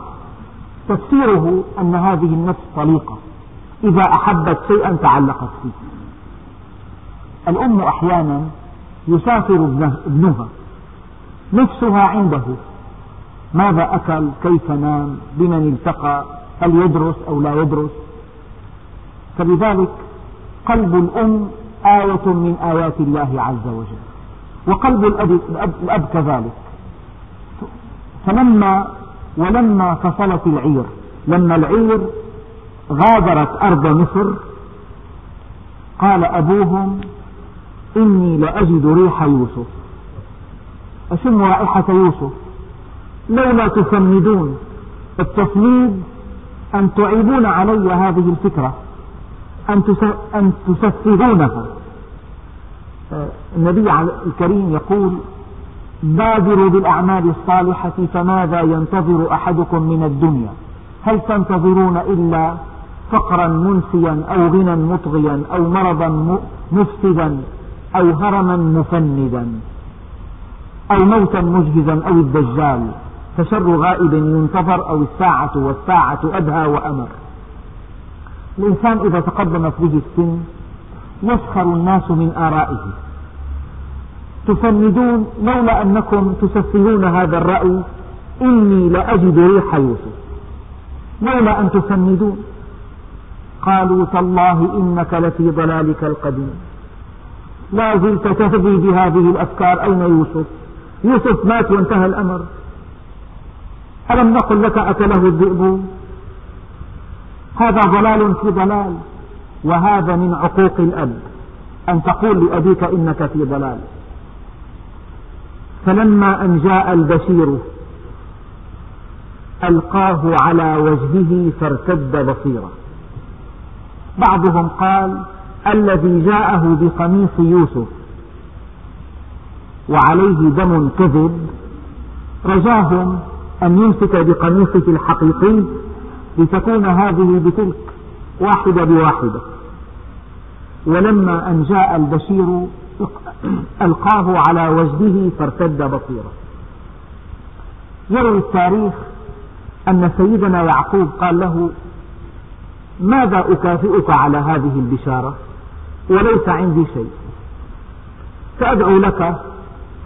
تفسيره أن هذه النفس طليقة. إذا أحبت شيئا تعلقت فيه. الأم أحيانا يسافر ابنها. نفسها عنده. ماذا أكل؟ كيف نام؟ بمن التقى؟ هل يدرس أو لا يدرس؟ فلذلك قلب الأم آية من آيات الله عز وجل. وقلب الأب, الأب كذلك. فلما ولما فصلت العير لما العير غادرت أرض مصر قال أبوهم إني لأجد ريح يوسف. أشم رائحة يوسف. لولا تفندون التفنيد أن تعيبون علي هذه الفكرة أن تسفهونها النبي الكريم يقول بادروا بالأعمال الصالحة فماذا ينتظر أحدكم من الدنيا؟ هل تنتظرون إلا فقرا منسيا أو غنى مطغيا أو مرضا مفسدا أو هرما مفندا أو موتا مجهزا أو الدجال؟ فشر غائب ينتظر أو الساعة والساعة أدهى وأمر. الإنسان إذا تقدمت به السن يسخر الناس من آرائه. تفندون لولا أنكم تسفهون هذا الرأي إني لأجد ريح يوسف. لولا أن تفندون قالوا تالله إنك لفي ضلالك القديم. لا زلت تهدي بهذه الأفكار. أين يوسف؟ يوسف مات وانتهى الأمر. ألم نقل لك أكله الذئب؟ هذا ضلال في ضلال وهذا من عقوق الأب. أن تقول لأبيك إنك في ضلال. فلما أن جاء البشير ألقاه على وجهه فارتد بصيرا. بعضهم قال الذي جاءه بقميص يوسف. وعليه دم كذب. رجاهم أن يمسك بقميصه الحقيقي لتكون هذه بتلك واحدة بواحدة. ولما أن جاء البشير ألقاه على وجهه فارتد بصيرا. يروي التاريخ أن سيدنا يعقوب قال له ماذا أكافئك على هذه البشارة؟ وليس عندي شيء. سأدعو لك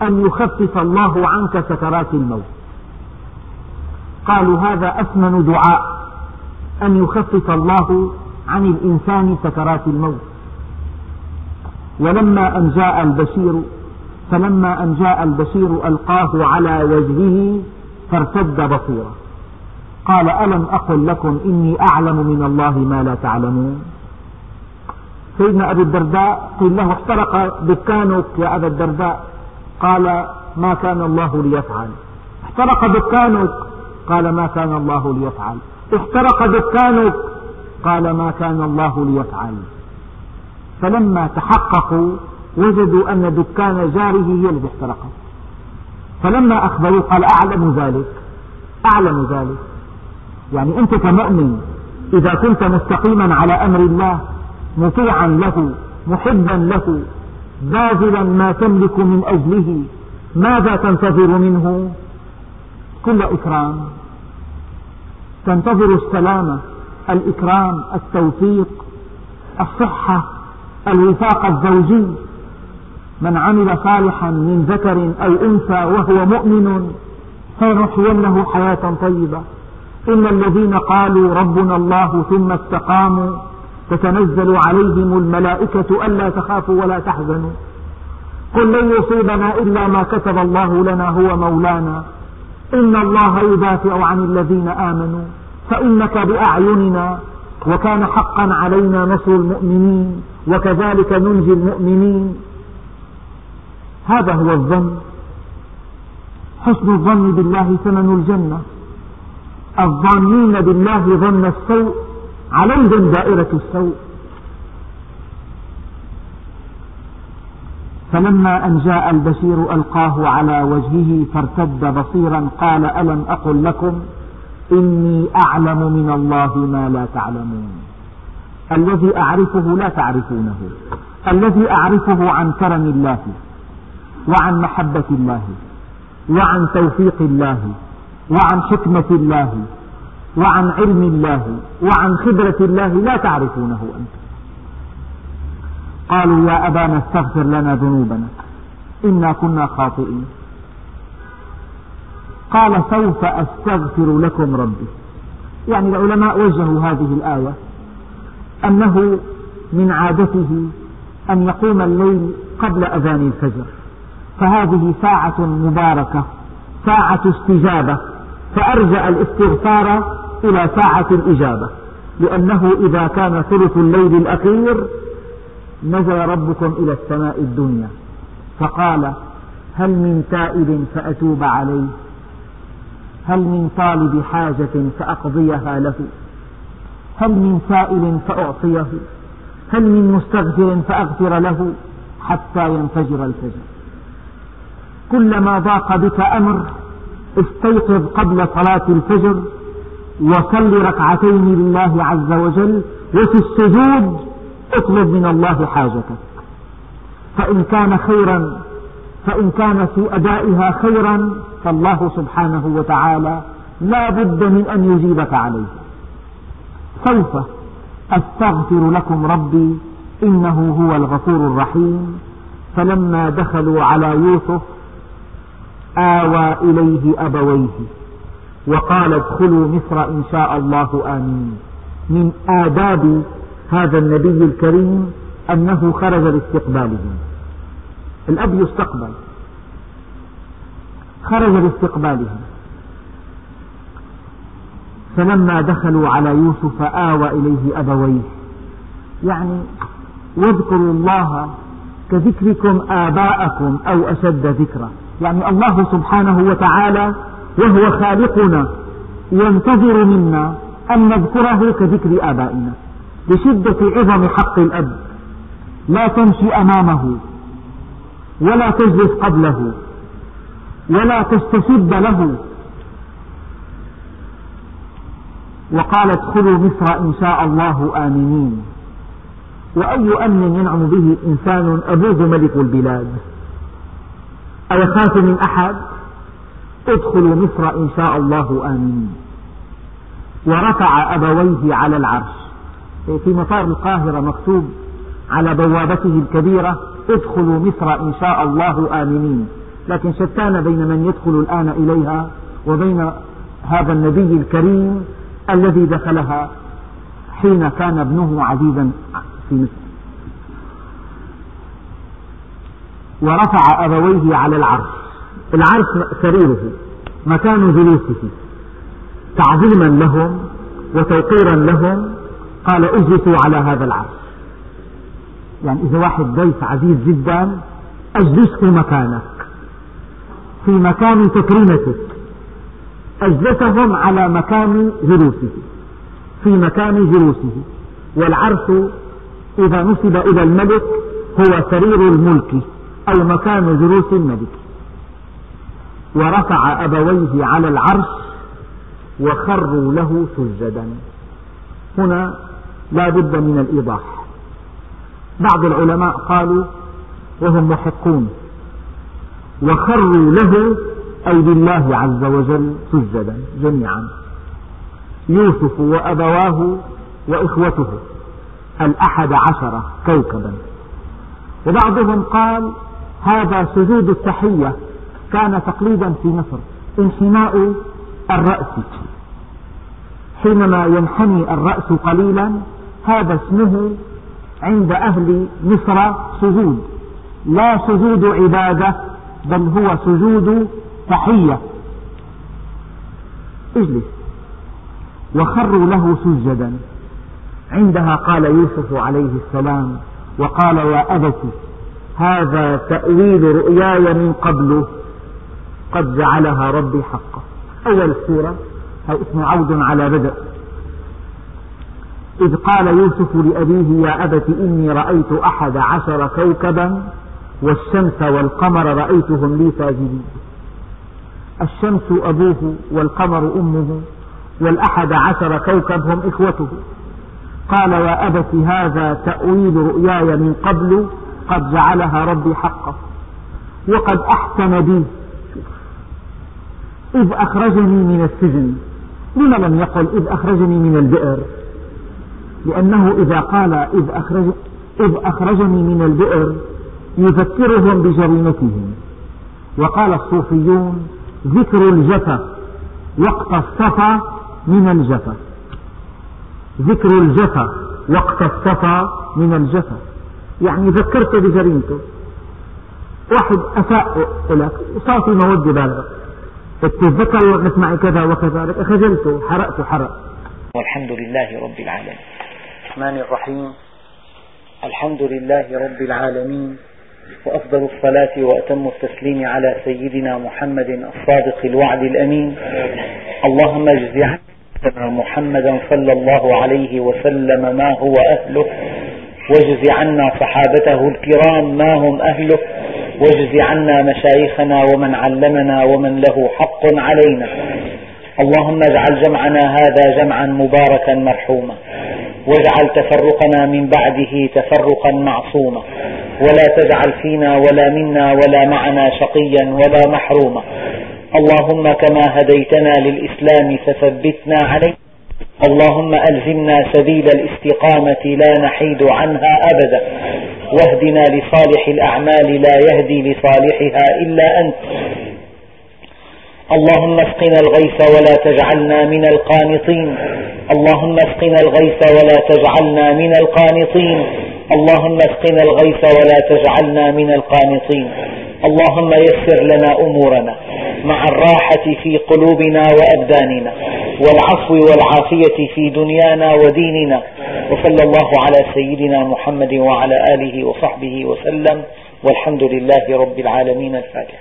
أن يخفف الله عنك سكرات الموت. قالوا هذا أثمن دعاء أن يخفف الله عن الإنسان سكرات الموت. ولما أن جاء البشير فلما أن جاء البشير ألقاه على وجهه فارتد بصيرا. قال ألم أقل لكم إني أعلم من الله ما لا تعلمون؟ سيدنا أبي الدرداء قيل له احترق دكانك يا أبا الدرداء. قال ما كان الله ليفعل. احترق دكانك؟ قال ما كان الله ليفعل. احترق دكانك؟ قال ما كان الله ليفعل. فلما تحققوا وجدوا أن دكان جاره هي التي احترقت. فلما أخبروه قال أعلم ذلك أعلم ذلك. يعني أنت كمؤمن إذا كنت مستقيما على أمر الله مطيعا له محبا له باذلا ما تملك من أجله ماذا تنتظر منه؟ كل إكرام. تنتظر السلامة الإكرام التوفيق الصحة الوفاق الزوجي من عمل صالحا من ذكر أو أنثى وهو مؤمن فلنحيينه حياة طيبة. إن الذين قالوا ربنا الله ثم استقاموا تتنزل عليهم الملائكة ألا تخافوا ولا تحزنوا. قل لن يصيبنا إلا ما كتب الله لنا هو مولانا. إن الله يدافع عن الذين آمنوا فإنك بأعيننا وكان حقا علينا نصر المؤمنين. وكذلك ننجي المؤمنين. هذا هو الظن. حسن الظن بالله ثمن الجنة. الظانين بالله ظن السوء. عليهم دائرة السوء. فلما أن جاء البشير ألقاه على وجهه فارتد بصيرا قال ألم أقل لكم إني أعلم من الله ما لا تعلمون. الذي أعرفه لا تعرفونه. الذي أعرفه عن كرم الله وعن محبة الله وعن توفيق الله وعن حكمة الله وعن علم الله وعن خبرة الله لا تعرفونه أنتم قالوا يا أبانا استغفر لنا ذنوبنا إنا كنا خاطئين. قال سوف أستغفر لكم ربي. يعني العلماء وجهوا هذه الآية أنه من عادته أن يقوم الليل قبل أذان الفجر. فهذه ساعة مباركة ساعة استجابة. فأرجع الاستغفار إلى ساعة الإجابة. لأنه إذا كان ثلث الليل الأخير نزل ربكم إلى السماء الدنيا. فقال هل من تائب فأتوب عليه؟ هل من طالب حاجة فأقضيها له؟ هل من سائل فأعطيه هل من مستغفر فأغفر له حتى ينفجر الفجر. كلما ضاق بك أمر استيقظ قبل صلاة الفجر وصل ركعتين لله عز وجل وفي السجود اطلب من الله حاجتك. فإن كان خيرا فإن كان في أدائها خيرا فالله سبحانه وتعالى لا بد من أن يجيبك عليه. سوف أستغفر لكم ربي إنه هو الغفور الرحيم. فلما دخلوا على يوسف آوى إليه أبويه وقال ادخلوا مصر إن شاء الله آمين. من آداب هذا النبي الكريم أنه خرج لاستقبالهم الأب يستقبل. خرج لاستقبالهم فلما دخلوا على يوسف آوى إليه أبويه. يعني واذكروا الله كذكركم آباءكم أو أشد ذكرا. يعني الله سبحانه وتعالى وهو خالقنا ينتظر منا أن نذكره كذكر آبائنا. لشدة عظم حق الأب. لا تمشي أمامه. ولا تجلس قبله. ولا تستشد له. وقال ادخلوا مصر إن شاء الله آمنين. وأي أمن ينعم به إنسان أبوه ملك البلاد. أيخاف من أحد؟ ادخلوا مصر إن شاء الله آمنين. ورفع أبويه على العرش. في مطار القاهرة مكتوب على بوابته الكبيرة ادخلوا مصر إن شاء الله آمنين. لكن شتان بين من يدخل الآن إليها وبين هذا النبي الكريم الذي دخلها حين كان ابنه عزيزا في مصر. ورفع أبويه على العرش. العرش سريره مكان جلوسه. تعظيما لهم وتوقيرا لهم قال اجلسوا على هذا العرش. يعني إذا واحد ضيف عزيز جدا أجلسه مكانك. في مكان تكريمتك أجلسهم على مكان جلوسه في مكان جلوسه. والعرش إذا نسب إلى الملك هو سرير الملك أو مكان جلوس الملك. ورفع أبويه على العرش وخروا له سجدا. هنا لا بد من الإيضاح. بعض العلماء قالوا وهم محقون. وخروا له أي لله عز وجل سجدا جميعا. يوسف وأبواه وإخوته الأحد عشر كوكبا. وبعضهم قال هذا سجود التحية كان تقليدا في مصر انحناء الرأس. حينما ينحني الرأس قليلا هذا اسمه عند أهل مصر سجود. لا سجود عبادة بل هو سجود تحية اجلس. وخروا له سجدا. عندها قال يوسف عليه السلام وقال يا أبت هذا تأويل رؤياي من قبل. قد جعلها ربي حقا. أول السورة هو اسمه عود على بدء. إذ قال يوسف لأبيه يا أبت إني رأيت أحد عشر كوكبا والشمس والقمر رأيتهم لي ساجدين. الشمس أبوه والقمر أمه والأحد عشر كوكب هم إخوته. قال يا أبت هذا تأويل رؤياي من قبل قد جعلها ربي حقا وقد أحسن بي. إذ أخرجني من السجن. لما لم يقل إذ أخرجني من البئر؟ لأنه إذا قال إذ, أخرج إذ أخرجني من البئر يذكرهم بجريمتهم. وقال الصوفيون ذكر الجفا وقت الصفا من الجفا. ذكر الجفا وقت الصفا من الجفا. يعني ذكرته بجريمته. واحد أساء لك وصار في مودة بالغة تتذكر وقت معي كذا وكذا خجلته حرقته حرق. والحمد لله رب العالمين. الرحمن الرحيم. الحمد لله رب العالمين. وأفضل الصلاة وأتم التسليم على سيدنا محمد الصادق الوعد الأمين. اللهم اجز عنا محمدا صلى الله عليه وسلم ما هو أهله واجز عنا صحابته الكرام ما هم أهله واجز عنا مشايخنا ومن علمنا ومن له حق علينا. اللهم اجعل جمعنا هذا جمعا مباركا مرحوما. واجعل تفرقنا من بعده تفرقا معصوما. ولا تجعل فينا ولا منا ولا معنا شقيا ولا محروما. اللهم كما هديتنا للإسلام فثبتنا عليه. اللهم ألزمنا سبيل الاستقامة لا نحيد عنها أبدا. واهدنا لصالح الأعمال لا يهدي لصالحها إلا أنت. اللهم اسقنا الغيث ولا تجعلنا من القانطين. اللهم اسقنا الغيث ولا تجعلنا من القانطين. اللهم اسقنا الغيث ولا تجعلنا من القانطين. اللهم يسر لنا أمورنا مع الراحة في قلوبنا وأبداننا والعفو والعافية في دنيانا وديننا. وصلى الله على سيدنا محمد وعلى آله وصحبه وسلم. والحمد لله رب العالمين. الفاتح